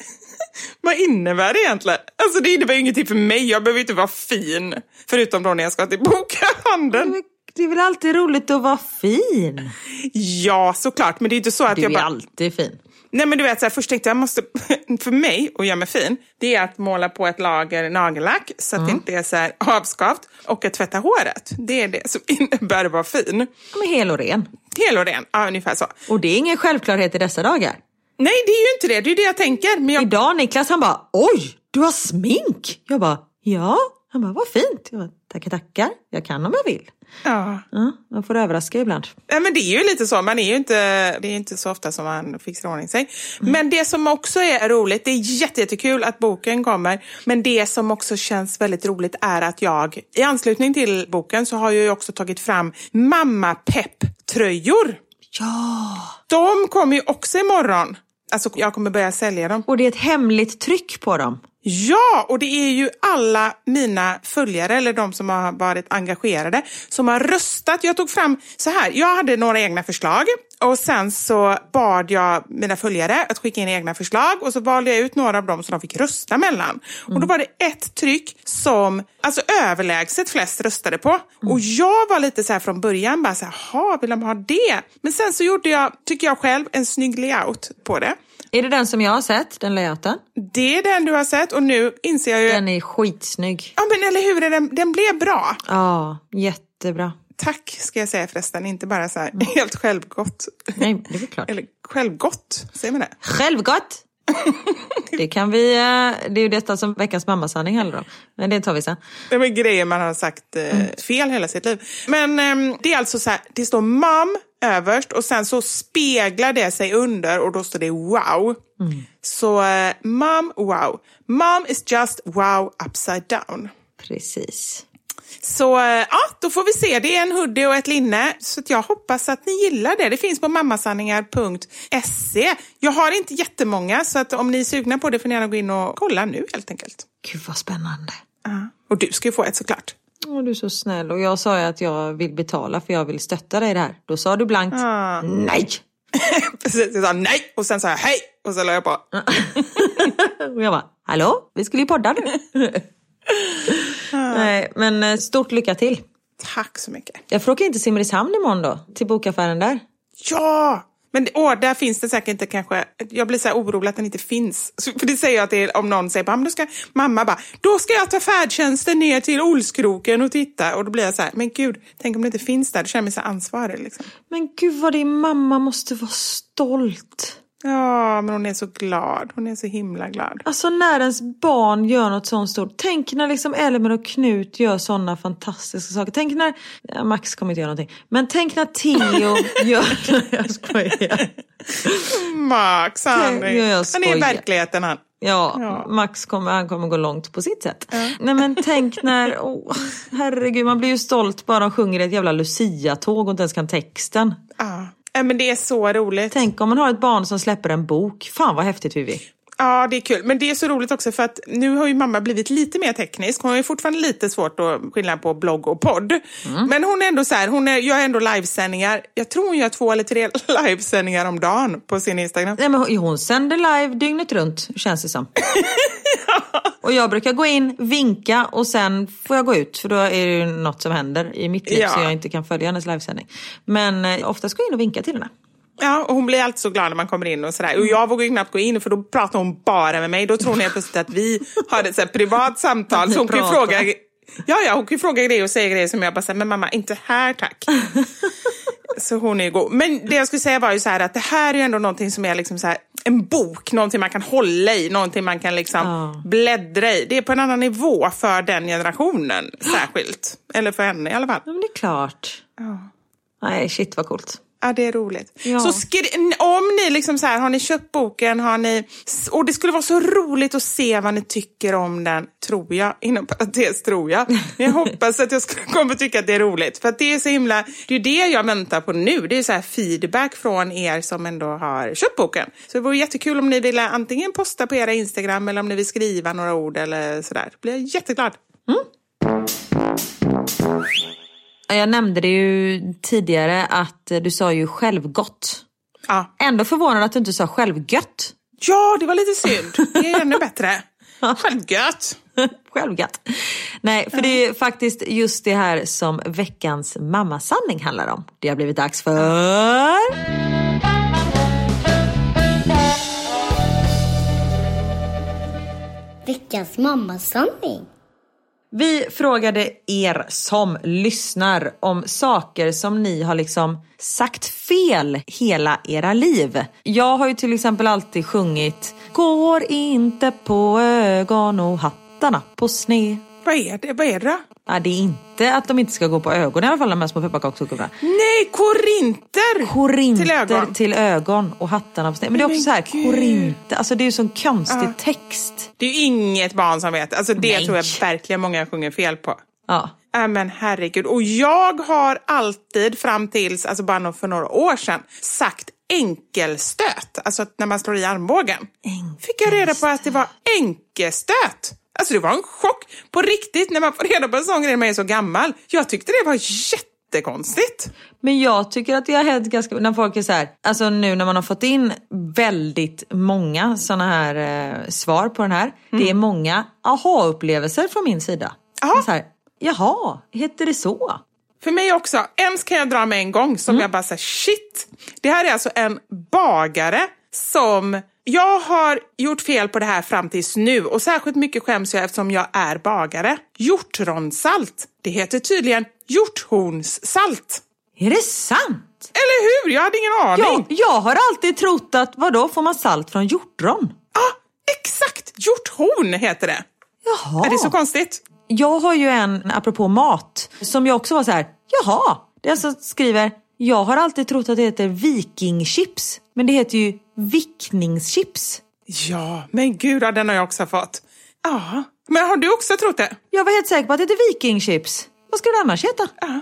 *laughs* vad innebär det egentligen? Alltså det innebär ju ingenting för mig, jag behöver inte vara fin. Förutom då när jag ska till bokhandeln. Det är väl alltid roligt att vara fin? Ja, såklart, men det är inte så att Du jag är bara... alltid fin. Nej men du vet, så här, först tänkte jag måste, *laughs* för mig att göra mig fin, det är att måla på ett lager nagellack så att det inte är så här avskavt och att tvätta håret. Det är det som *laughs* innebär att vara fin. Men hel och ren. Hel och ren, ja ungefär så. Och det är ingen självklarhet i dessa dagar. Nej, det är ju inte det, det är det jag tänker. Men jag, Idag Niklas han bara oj, du har smink. Jag bara ja. Han bara vad fint. Jag bara, tackar tackar. Jag kan om jag vill. ja. Ja, man får överraska ibland. Nej, men det är ju lite så, man är ju inte, det är inte så ofta som man fixar ordning sig. Men det som också är roligt, det är jätte, jättekul att boken kommer, men det som också känns väldigt roligt är att jag, i anslutning till boken så har jag ju också tagit fram mamma-pepp-tröjor. Ja. De kommer ju också imorgon. Alltså jag kommer börja sälja dem. Och det är ett hemligt tryck på dem. Ja, och det är ju alla mina följare, eller de som har varit engagerade, som har röstat. Jag tog fram så här, jag hade några egna förslag och sen så bad jag mina följare att skicka in egna förslag och så valde jag ut några av dem som de fick rösta mellan. Och då var det ett tryck som alltså överlägset flest röstade på. Och jag var lite så här från början, bara så här, "Jaha, vill de ha det? Men sen så gjorde jag, tycker jag själv, en snygg layout på det. Är det den som jag har sett, den layouten? Det är den du har sett och nu inser jag ju... Den är skitsnygg. Ja men eller hur, den, den blev bra. Ja, jättebra. Tack ska jag säga förresten, inte bara så här *laughs* helt självgott. Nej, det är klart. Eller självgott, säger man det? Självgott! *laughs* Det kan vi, eh, det är ju detta som veckans mammasanning handlar om. Men det tar vi sen. Det är grejer man har sagt eh, fel hela sitt liv. Men eh, det är alltså så här, det står mam överst och sen så speglar det sig under och då står det wow. Så eh, mom wow. Mom is just wow upside down. Precis. Så eh, ja, då får vi se. Det är en hoodie och ett linne. Så jag hoppas att ni gillar det. Det finns på mammasanningar.se. Jag har inte jättemånga, så att om ni är sugna på det får ni gärna gå in och kolla nu helt enkelt. Gud vad spännande. Ja. Och du ska ju få ett såklart. Åh, du är så snäll. Och jag sa ju att jag vill betala för jag vill stötta dig i det här. Då sa du blankt nej. *laughs* Precis, jag sa nej och sen sa jag hej och så la jag på. *laughs* Och jag bara, hallå, vi skulle ju podda nu. *laughs* nej, men eh, stort lycka till. Tack så mycket. Jag får åka in till Simrishamn imorgon då, till bokaffären där. Ja! Men åh, där finns det säkert inte kanske... Jag blir så här orolig att den inte finns. Så- För det säger jag till om någon säger bara, men då ska, mamma bara, då ska jag ta färdtjänsten ner till Olskroken och titta. Och då blir jag så här, men gud, tänk om det inte finns där. Då känner jag mig så ansvarig. Liksom. Men gud vad din mamma måste vara stolt. Ja, men hon är så glad. Hon är så himla glad. Alltså när ens barn gör något sånt stort. Tänk när liksom Elmer och Knut gör sådana fantastiska saker. Tänk när, ja, Max kommer inte göra någonting. Men tänk när Theo *laughs* gör, *laughs* jag skojar. Max, han, är- han är i verkligheten han. Ja, Ja. Max kommer, han kommer gå långt på sitt sätt. Nej men tänk när, oh, herregud man blir ju stolt bara de sjunger ett jävla Lucia-tåg och inte ens kan texten. Ja. Ja, men det är så roligt. Tänk om man har ett barn som släpper en bok. Fan vad häftigt Vivi. Ja, det är kul. Men det är så roligt också för att nu har ju mamma blivit lite mer teknisk. Hon har ju fortfarande lite svårt att skilja på blogg och podd. Men hon är ändå så här, hon är, gör ändå livesändningar. Jag tror hon gör två eller tre *laughs* livesändningar om dagen på sin Instagram. Nej, men hon- sänder live dygnet runt känns det som. *laughs* Och jag brukar gå in, vinka och sen får jag gå ut för då är det ju något som händer i mitt liv Ja. så jag inte kan följa hennes livesändning. Men eh, oftast går jag in och vinkar till henne. Ja, och hon blir alltid så glad när man kommer in och sådär. Och jag vågar ju knappt gå in för då pratar hon bara med mig. Då tror hon helt plötsligt att vi har ett så privat samtal. Så hon kan fråga, ja, ja, hon kan fråga grejer och säga grejer som jag bara säger, men mamma, inte här tack. *laughs* Så hon är ju god. Men det jag skulle säga var ju så här att det här är ju ändå någonting som är liksom så här, en bok, någonting man kan hålla i, någonting man kan liksom Ja. bläddra i. Det är på en annan nivå för den generationen särskilt. Eller för henne i alla fall. Ja men det är klart. Nej shit vad coolt. Ja, det är roligt. Ja. Så skri- om ni liksom så här, har ni köpt boken, har ni, och det skulle vara så roligt att se vad ni tycker om den, tror jag, inom parentes tror jag. Jag hoppas att jag kommer tycka att det är roligt. För det är så himla, det är det jag väntar på nu. Det är så feedback från er som ändå har köpt boken. Så det vore jättekul om ni ville antingen posta på era Instagram eller om ni vill skriva några ord eller sådär. Då blir jag jätteglad. Jag nämnde det ju tidigare att du sa ju självgott. Ja. Ändå förvånad att du inte sa självgött. ja, det var lite synd. Det är ännu bättre. Självgött. Självgött. Nej, för det är faktiskt just det här som veckans mammasanning handlar om. Det har blivit dags för... Veckans mammasanning. Vi frågade er som lyssnar om saker som ni har liksom sagt fel hela era liv. Jag har ju till exempel alltid sjungit Går inte på ögon och hattarna på sne. Vad är det? Vad är det då? Ja, det är inte att de inte ska gå på ögon i alla fall de här små pepparkakssockorna. Nej, korinter! Korinter Till ögon. till ögon och hattarna på sned. Men det är också Men så här, gud. korinter, alltså det är ju sån konstig text. Det är ju inget barn som vet. Alltså det Nej. tror jag verkligen många sjunger fel på. Ja. Ja men herregud. Och jag har alltid fram tills, alltså bara för några år sedan, sagt enkelstöt. Alltså när man slår i armbågen. Fick jag reda på att det var enkelstöt. Alltså det var en chock. På riktigt, när man får reda på en sån grej när man är så gammal. Jag tyckte det var jättekonstigt. Men jag tycker att det har hänt ganska, när folk är så här, alltså nu när man har fått in väldigt många sådana här eh, svar på den här. Det är många aha-upplevelser från min sida. Jaha. Så här, Jaha, heter det så? För mig också. En kan jag dra med en gång som jag bara säger shit. Det här är alltså en bagare som jag har gjort fel på det här fram tills nu och särskilt mycket skäms jag eftersom jag är bagare. Hjortronsalt. Det heter tydligen hjorthornssalt. Är det sant? Eller hur? Jag hade ingen aning. Jag, jag har alltid trott att, vadå, får man salt från hjortron? Ah, Hjorthorn heter det. Jaha. Är det så konstigt? Jag har ju en, apropå mat, som jag också var så här, jaha. Det är alltså skriver, jag har alltid trott att det heter vikingchips. Men det heter ju vickningschips. Ja, men gud, den har jag också fått. Ja, men har du också trott det? Jag var helt säker på att det heter vikingchips. Vad ska det annars heta? Ja, *laughs*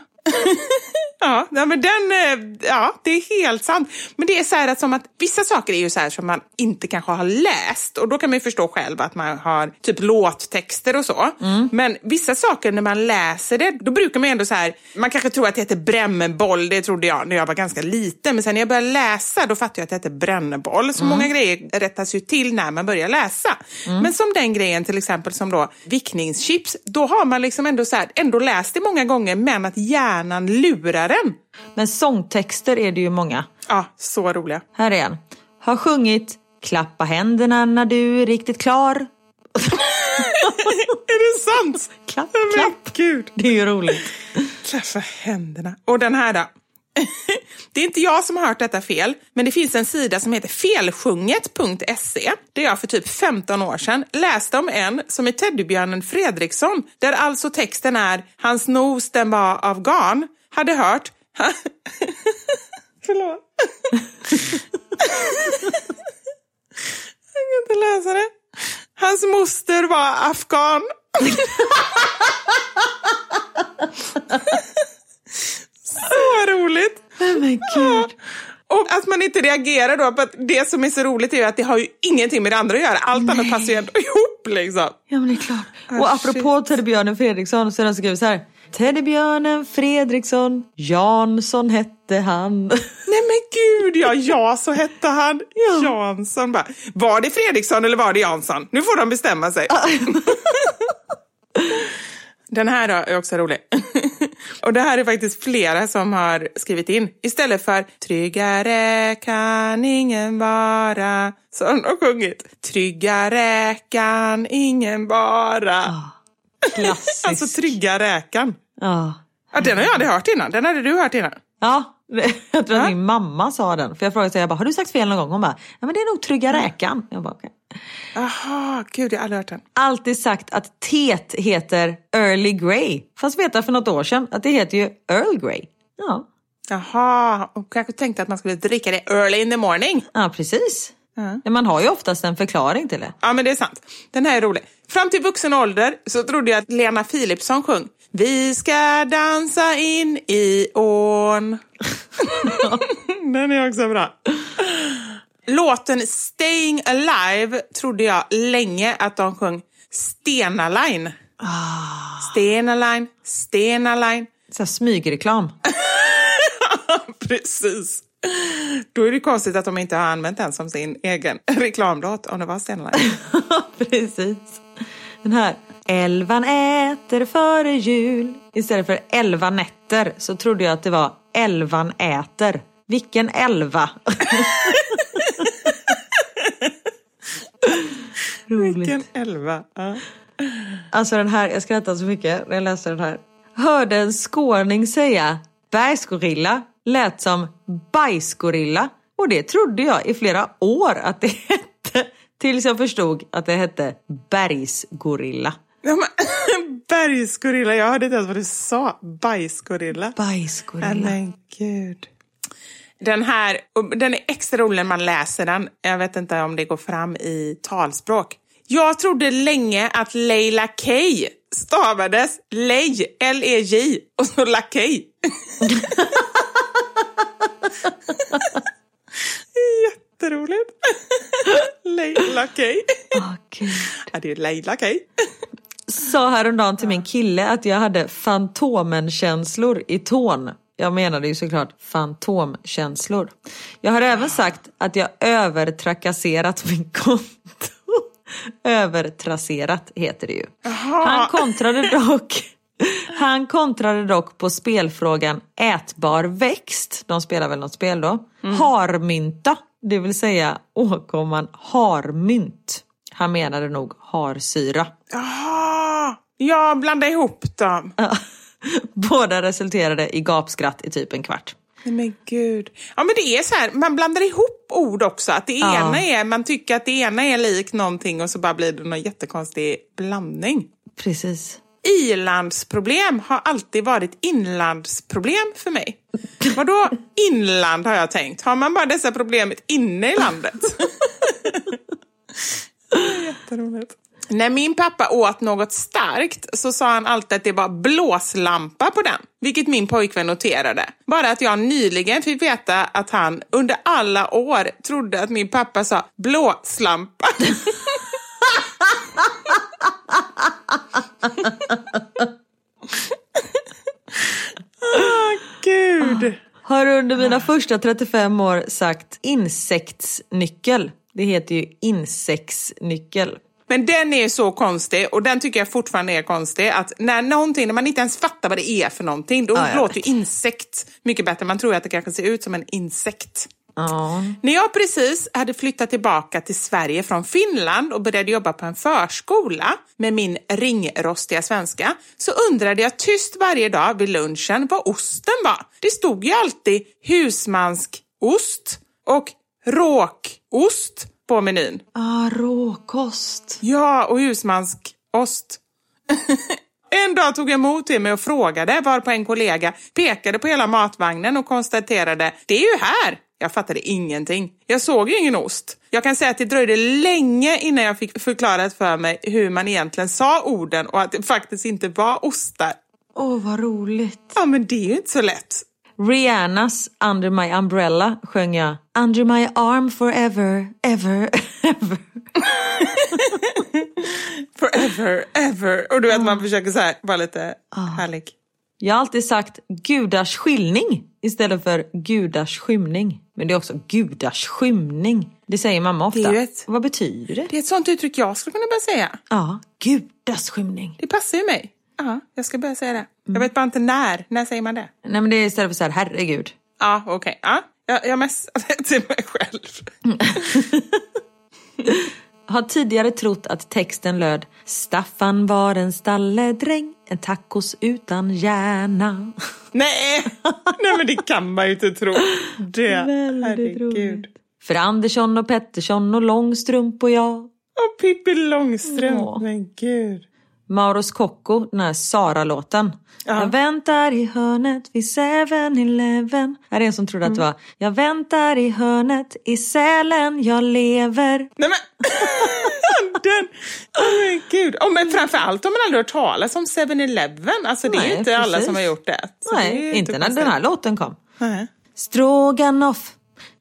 ja, men den, eh, ja, det är helt sant. Men det är så här att, som att vissa saker är ju så här som man inte kanske har läst och då kan man ju förstå själv att man har typ låttexter och så. Men vissa saker när man läser det, då brukar man ju ändå så här, man kanske tror att det heter brännboll, det trodde jag när jag var ganska liten, men sen när jag började läsa då fattade jag att det heter brännboll. Så många grejer rättas ju till när man börjar läsa. Men som den grejen till exempel som då vickningschips, då har man liksom ändå så här, ändå läst det många gånger men att hjärnan lurar en. Men sångtexter är det ju många. Ja, så roliga. Här är en. Har sjungit Klappa händerna när du är riktigt klar. *laughs* Är det sant? Klapp, Men klapp. gud. Det är ju roligt. Klaffa händerna. Och den här då? *laughs* Det är inte jag som har hört detta fel, men det finns en sida som heter felsjunget.se där jag för typ 15 år sedan läste om en som är teddybjörnen Fredriksson, där alltså texten är “Hans nos den var av garn”, hade hört *laughs* Förlåt. *laughs* jag kan inte läsa det. Hans moster var afghan. *laughs* Så roligt! Men gud. Och att man inte reagerar då på att det som är så roligt är att det har ju ingenting med det andra att göra. Allt annat passar ju ändå ihop liksom. Ja men det är klart. Ah, Och apropå teddybjörnen Fredriksson så är den skrivit så här. Teddybjörnen Fredriksson, Jansson hette han. Nej men gud, ja, ja så hette han. Jansson bara. Var det Fredriksson eller var det Jansson? Nu får de bestämma sig. Den här då är också rolig. *laughs* Och det här är faktiskt flera som har skrivit in. Istället för tryggare kan ingen vara. Så har de sjungit. Tryggare kan ingen vara. Klassiskt. Alltså trygga räkan. Ja. Ja, den har jag aldrig hört innan. Den hade du hört innan. Ja, *laughs* jag tror att Ja. min mamma sa den. För jag frågade så jag bara, har du sagt fel någon gång? Hon bara, ja men det är nog Trygga Räkan. Jag bara, okej. Jaha, gud jag har aldrig hört den. Alltid sagt att teet heter Early Grey. Fast vet jag för något år sedan att det heter ju Earl Grey. Ja, Jaha, och kanske tänkte att man skulle dricka det early in the morning. ja precis. Ja, man har ju oftast en förklaring till det. Ja, men det är sant. Den här är rolig. Fram till vuxen ålder så trodde jag att Lena Philipsson sjöng Vi ska dansa in i ån. *laughs* Den är också bra. Låten Staying Alive trodde jag länge att de sjöng Stena Line. Stena Line, Stena Line. Så smygreklam. *laughs* Precis. *laughs* Då är det konstigt att de inte har använt den som sin egen *laughs* reklamlåt om det var Stena. *laughs* Precis. Den här. Elvan äter före jul. Istället för elva nätter så trodde jag att det var elvan äter. Vilken elva? Roligt. Vilken elva. Ja. Alltså den här, jag skrattade så mycket när jag läste den här. Hörde en skåning säga bergsgorilla lät som bajsgorilla. Och det trodde jag i flera år att det hette. Tills jag förstod att det hette bergsgorilla. Ja, men, *laughs* bergsgorilla, jag hörde inte ens vad du sa. Bajsgorilla. Bajsgorilla. men gud. Den här, den är extra rolig när man läser den. Jag vet inte om det går fram i talspråk. Jag trodde länge att Leila K stavades Lej, L-E-J, och så Lakej. *laughs* Jätteroligt. Leila K. Åh, Gud. Ja, det är Leila K. Sa häromdagen till min kille att jag hade fantomenkänslor i tån. Jag menade ju såklart fantomkänslor. Jag har även sagt att jag övertrakasserat min konto. Övertrasserat heter det ju. Han kontrade dock han kontrade dock på spelfrågan ätbar växt, de spelar väl något spel då, harmynta, det vill säga åkomman harmynt. Han menade nog harsyra. Jaha, jag blandade ihop dem. *laughs* Båda resulterade i gapskratt i typ en kvart. Nej men gud. Ja men det är så här, man blandar ihop ord också. Att det Ja. ena är, man tycker att det ena är likt någonting och så bara blir det någon jättekonstig blandning. Precis. Ilandsproblem har alltid varit inlandsproblem för mig. Vadå inland har jag tänkt? Har man bara dessa problem inne i landet? Jätteroligt. När min pappa åt något starkt så sa han alltid att det var blåslampa på den, vilket min pojkvän noterade. Bara att jag nyligen fick veta att han under alla år trodde att min pappa sa blåslampa. *laughs* Åh, Gud! Har under mina första 35 år sagt insektsnyckel. Det heter ju insektsnyckel. Men den är så konstig och den tycker jag fortfarande är konstig. Att när någonting, när man inte ens fattar vad det är för någonting, då Ja, låter vet. ju insekt mycket bättre. Man tror att det kanske ser ut som en insekt. Ja. När jag precis hade flyttat tillbaka till Sverige från Finland och började jobba på en förskola med min ringrostiga svenska så undrade jag tyst varje dag vid lunchen vad osten var. Det stod ju alltid husmansk ost och råkost på menyn. Ah, råkost. Ja, och husmansk ost. *laughs* en dag tog jag emot det med och frågade varpå en kollega pekade på hela matvagnen och konstaterade det är ju här. Jag fattade ingenting. Jag såg ju ingen ost. Jag kan säga att det dröjde länge innan jag fick förklarat för mig hur man egentligen sa orden och att det faktiskt inte var ostar. Åh, vad roligt. Ja, men det är ju inte så lätt. Rihannas Under My Umbrella sjöng jag Under My Arm Forever, Ever, Ever. *laughs* Forever, ever. Och du vet, man försöker så här vara lite härlig. Jag har alltid sagt gudars skylning istället för gudars skymning. Men det är också gudars skymning. Det säger mamma ofta. Ett- Vad betyder det? Det är ett sånt uttryck jag skulle kunna börja säga. Ja, gudars skymning. Det passar ju mig. Ja, jag ska börja säga det. Jag vet bara inte när. När säger man det? Nej men det är istället för så här, herregud. Ja, okej. Ja, jag, jag messade *laughs* till mig själv. *laughs* Har tidigare trott att texten löd Staffan var en stalledräng, en tacos utan hjärna. Nej! Nej, men det kan man ju inte tro. Det, Väldigt herregud. roligt. För Andersson och Pettersson och Långstrump och jag. Och Pippi Långstrump. Ja. Men gud. Mauro Scocco, den här Sara-låten. Ja. Jag väntar i hörnet vid 7-Eleven. Här är en som trodde att det var Jag väntar i hörnet i Sälen jag lever. Nej men! *laughs* Den, oh men gud. Oh, men framförallt har man aldrig hört talas om 7-Eleven. Alltså det är ju inte alla precis. som har gjort det. Så det Nej, ju inte när den här låten kom. Nej. Stroganoff,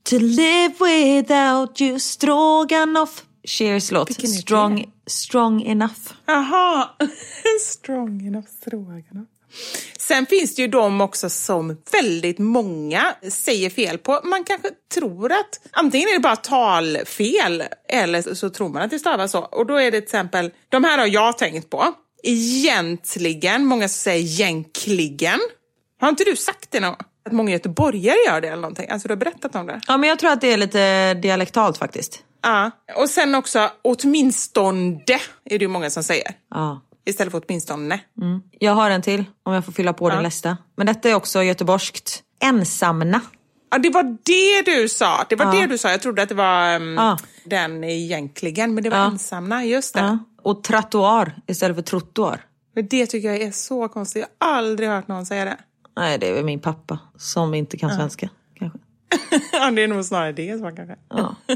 to live without you, Stroganoff. Cheers låt, Vilken strong, strong enough. Jaha, *laughs* strong enough stroganoff. Sen finns det ju de också som väldigt många säger fel på. Man kanske tror att antingen är det bara talfel eller så tror man att det stavas så. Och då är det till exempel, de här har jag tänkt på. Egentligen, många som säger egentligen. Har inte du sagt det någon? Att många göteborgare gör det eller någonting? Alltså du har berättat om det? Ja men jag tror att det är lite dialektalt faktiskt. Ja. Och sen också åtminstone är det ju många som säger. Ja. Istället för åtminstone. Mm. Jag har en till om jag får fylla på din lista. Men detta är också göteborgskt. Ensamna. Ja, det var det du sa. Det var Ja. det du sa. Jag trodde att det var um, Ja. den egentligen, men det var Ja. ensamma. Just det. Ja. Och trottoar istället för trottoar. Men det tycker jag är så konstigt. Jag har aldrig hört någon säga det. Nej det är väl min pappa som inte kan svenska. Kanske. *laughs* ja, det är nog snarare det som kanske. Ja. *laughs*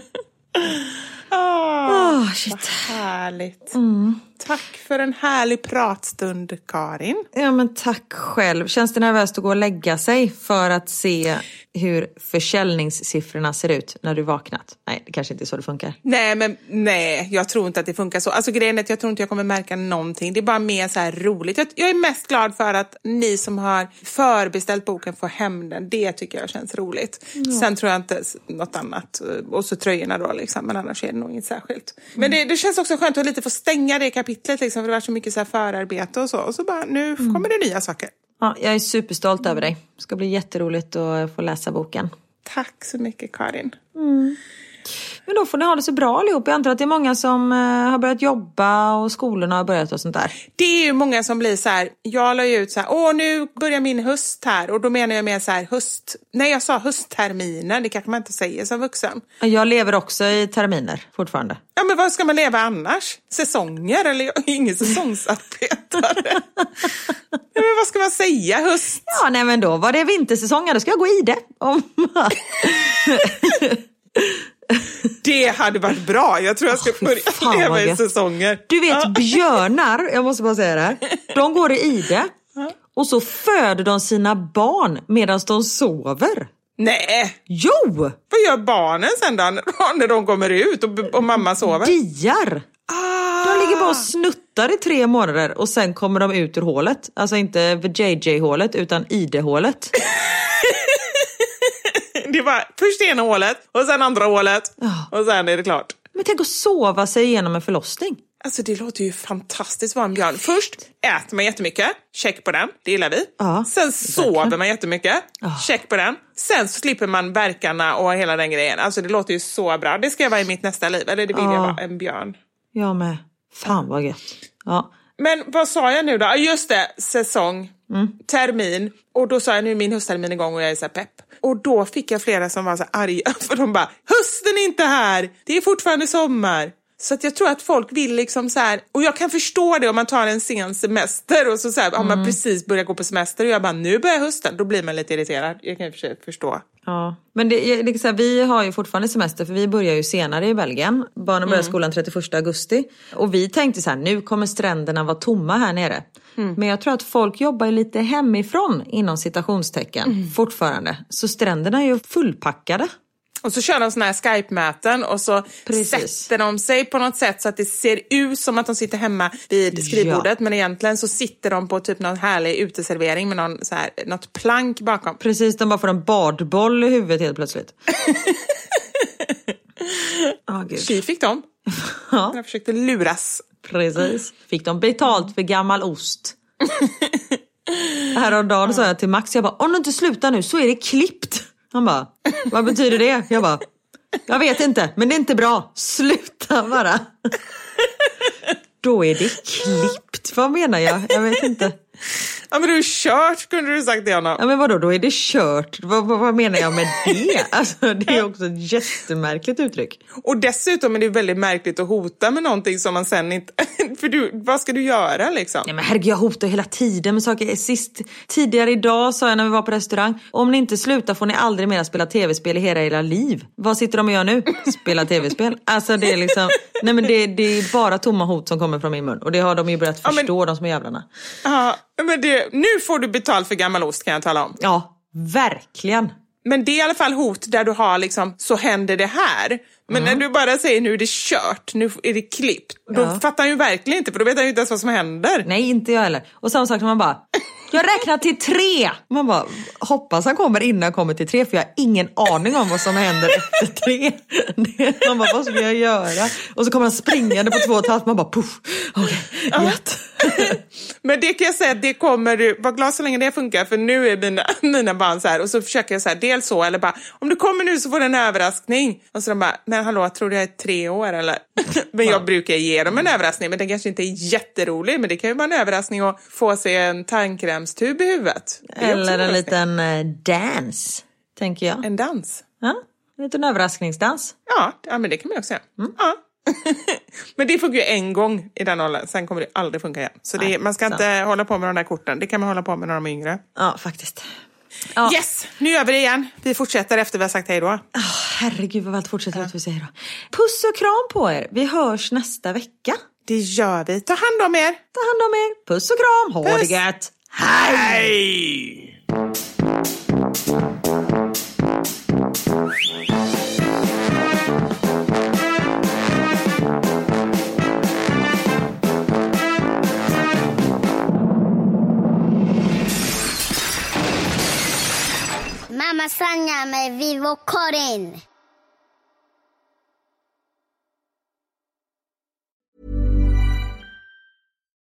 Ah, Åh, shit. vad härligt. Mm. Tack för en härlig pratstund, Karin. Ja men tack själv. Känns det nervöst att gå och lägga sig för att se hur försäljningssiffrorna ser ut när du vaknat? Nej, det kanske inte är så det funkar. Nej, men nej, jag tror inte att det funkar så. Alltså grejen är att jag tror inte jag kommer märka någonting. Det är bara mer så här roligt. Jag, jag är mest glad för att ni som har förbeställt boken får hem den. Det tycker jag känns roligt. Sen tror jag inte något annat. Och så tröjorna då liksom. Men annars är det nog inget särskilt. Men det, det känns också skönt att lite få stänga det kapitlet liksom. För det var så mycket så här förarbete och så. Och så bara, nu kommer det nya saker. Ja, jag är superstolt över dig. Det ska bli jätteroligt att få läsa boken. Tack så mycket Karin. Men då får ni ha det så bra allihop. Jag antar att det är många som eh, har börjat jobba och skolorna har börjat och sånt där. Det är ju många som blir så här, jag la ju ut så här, åh nu börjar min höst här och då menar jag mer så här höst, nej jag sa höstterminer, det kanske man inte säger som vuxen. Jag lever också i terminer fortfarande. Ja men vad ska man leva annars? Säsonger eller jag är ingen säsongsarbetare. *laughs* ja, men vad ska man säga, höst? Ja, nej men då var det vintersäsong, då ska jag gå i det. Om... *laughs* Det hade varit bra. Jag tror jag ska börja fan leva i säsonger. Du vet björnar, jag måste bara säga det här. De går i ide och så föder de sina barn medan de sover. Nej, Jo! vad gör barnen sen då *laughs* när de kommer ut och, och mamma sover? Diar! Ah, De ligger bara och snuttar i tre månader och sen kommer de ut ur hålet. Alltså inte JJ-hålet utan ID-hålet. *laughs* Det var först ena hålet och sen andra hålet Ja. och sen är det klart. Men tänk att sova sig igenom en förlossning. Alltså det låter ju fantastiskt en björn. Först äter man jättemycket, check på den, det gillar vi. Ja, Sen sover man jättemycket, check på den. Sen så slipper man verkarna och hela den grejen. Alltså det låter ju så bra. Det ska jag vara i mitt nästa liv, eller det vill jag Ja. vara, en björn. Jag med. Fan vad gött. Ja. Men vad sa jag nu då? Just det, säsong, Mm. termin. Och då sa jag nu är min hösttermin igång och jag är så pepp. Och då fick jag flera som var så arga *laughs* för de bara hösten är inte här, det är fortfarande sommar. Så jag tror att folk vill liksom så här, och jag kan förstå det om man tar en sen semester och så, så här, har Mm. man precis börjat gå på semester och jag bara nu börjar hösten, då blir man lite irriterad. Jag kan ju förstå. Ja, men det, är liksom, vi har ju fortfarande semester för vi börjar ju senare i Belgien. Barnen börjar skolan 31 augusti. Och vi tänkte så här, nu kommer stränderna vara tomma här nere. Men jag tror att folk jobbar lite hemifrån inom citationstecken fortfarande. Så stränderna är ju fullpackade. Och så kör de såna här Skype-möten och så Precis. sätter de sig på något sätt så att det ser ut som att de sitter hemma vid skrivbordet men egentligen så sitter de på typ någon härlig uteservering med någon så här, något plank bakom. Precis, de bara får en badboll i huvudet helt plötsligt. *laughs* Ja, gud. Tji fick de. Ja. Jag försökte luras. Precis. Fick de betalt för gammal ost. *laughs* Häromdagen sa jag till Max, jag bara, om du inte slutar nu så är det klippt. Han bara, vad betyder det? Jag bara, jag vet inte, men det är inte bra. Sluta bara. Då är det klippt. Vad menar jag? Jag vet inte. Ja men du är kört kunde du sagt till honom. Ja men vadå, då är det kört. Vad, vad, vad menar jag med det? *laughs* Alltså det är också ett jättemärkligt uttryck. Och dessutom är det väldigt märkligt att hota med någonting som man sen inte... *laughs* För du, vad ska du göra liksom? Nej men herregud jag hotar hela tiden med saker. Sist, tidigare idag sa jag när vi var på restaurang. Om ni inte slutar får ni aldrig mer spela tv-spel i hela era liv. Vad sitter de och gör nu? *laughs* Spela tv-spel. Alltså det är liksom, nej men det, det är bara tomma hot som kommer från min mun. Och det har de ju börjat Ja, men- förstå de små jävlarna. Ja, men det, nu får du betalt för gammal ost kan jag tala om. Ja, verkligen. Men det är i alla fall hot där du har liksom, så händer det här. Men när du bara säger nu är det kört, nu är det klippt. Då Ja. fattar han ju verkligen inte för då vet han ju inte ens vad som händer. Nej inte jag heller. Och samma sak när man bara jag räknar till tre! Man bara, hoppas han kommer innan jag kommer till tre för jag har ingen aning om vad som händer efter tre. *laughs* Man bara, vad ska jag göra? Och så kommer han springande på två och ett halvt, man bara puff, okej, gött. *laughs* Men det kan jag säga, det kommer du, var glad så länge det funkar för nu är mina, *laughs* mina barn så här och så försöker jag så här, dels så eller bara om du kommer nu så får du en överraskning. Och så de bara, men hallå tror du jag är tre år eller? *laughs* men jag brukar ge dem en överraskning men den kanske inte är jätterolig men det kan ju vara en överraskning att få sig en tandkrämstub i huvudet. Eller en överraskning. liten eh, dance, tänker jag. En dans. Ja, en liten överraskningsdans. Ja, ja men det kan man ju också göra. Ja. *laughs* men det funkar ju en gång i den åldern, sen kommer det aldrig funka igen. Så det, Nej, man ska sant. inte hålla på med de där korten, det kan man hålla på med när de är yngre. Ja, faktiskt. Ja. Yes, nu gör vi det igen. Vi fortsätter efter vi har sagt hej då. Ah, herregud vad vi fortsätter att vi säger då. Puss och kram på er. Vi hörs nästa vecka. Det gör vi. Ta hand om er. Ta hand om er. Puss och kram. Ha Puss. det gött. Hej! Mamma Sanja med Vivo Karin.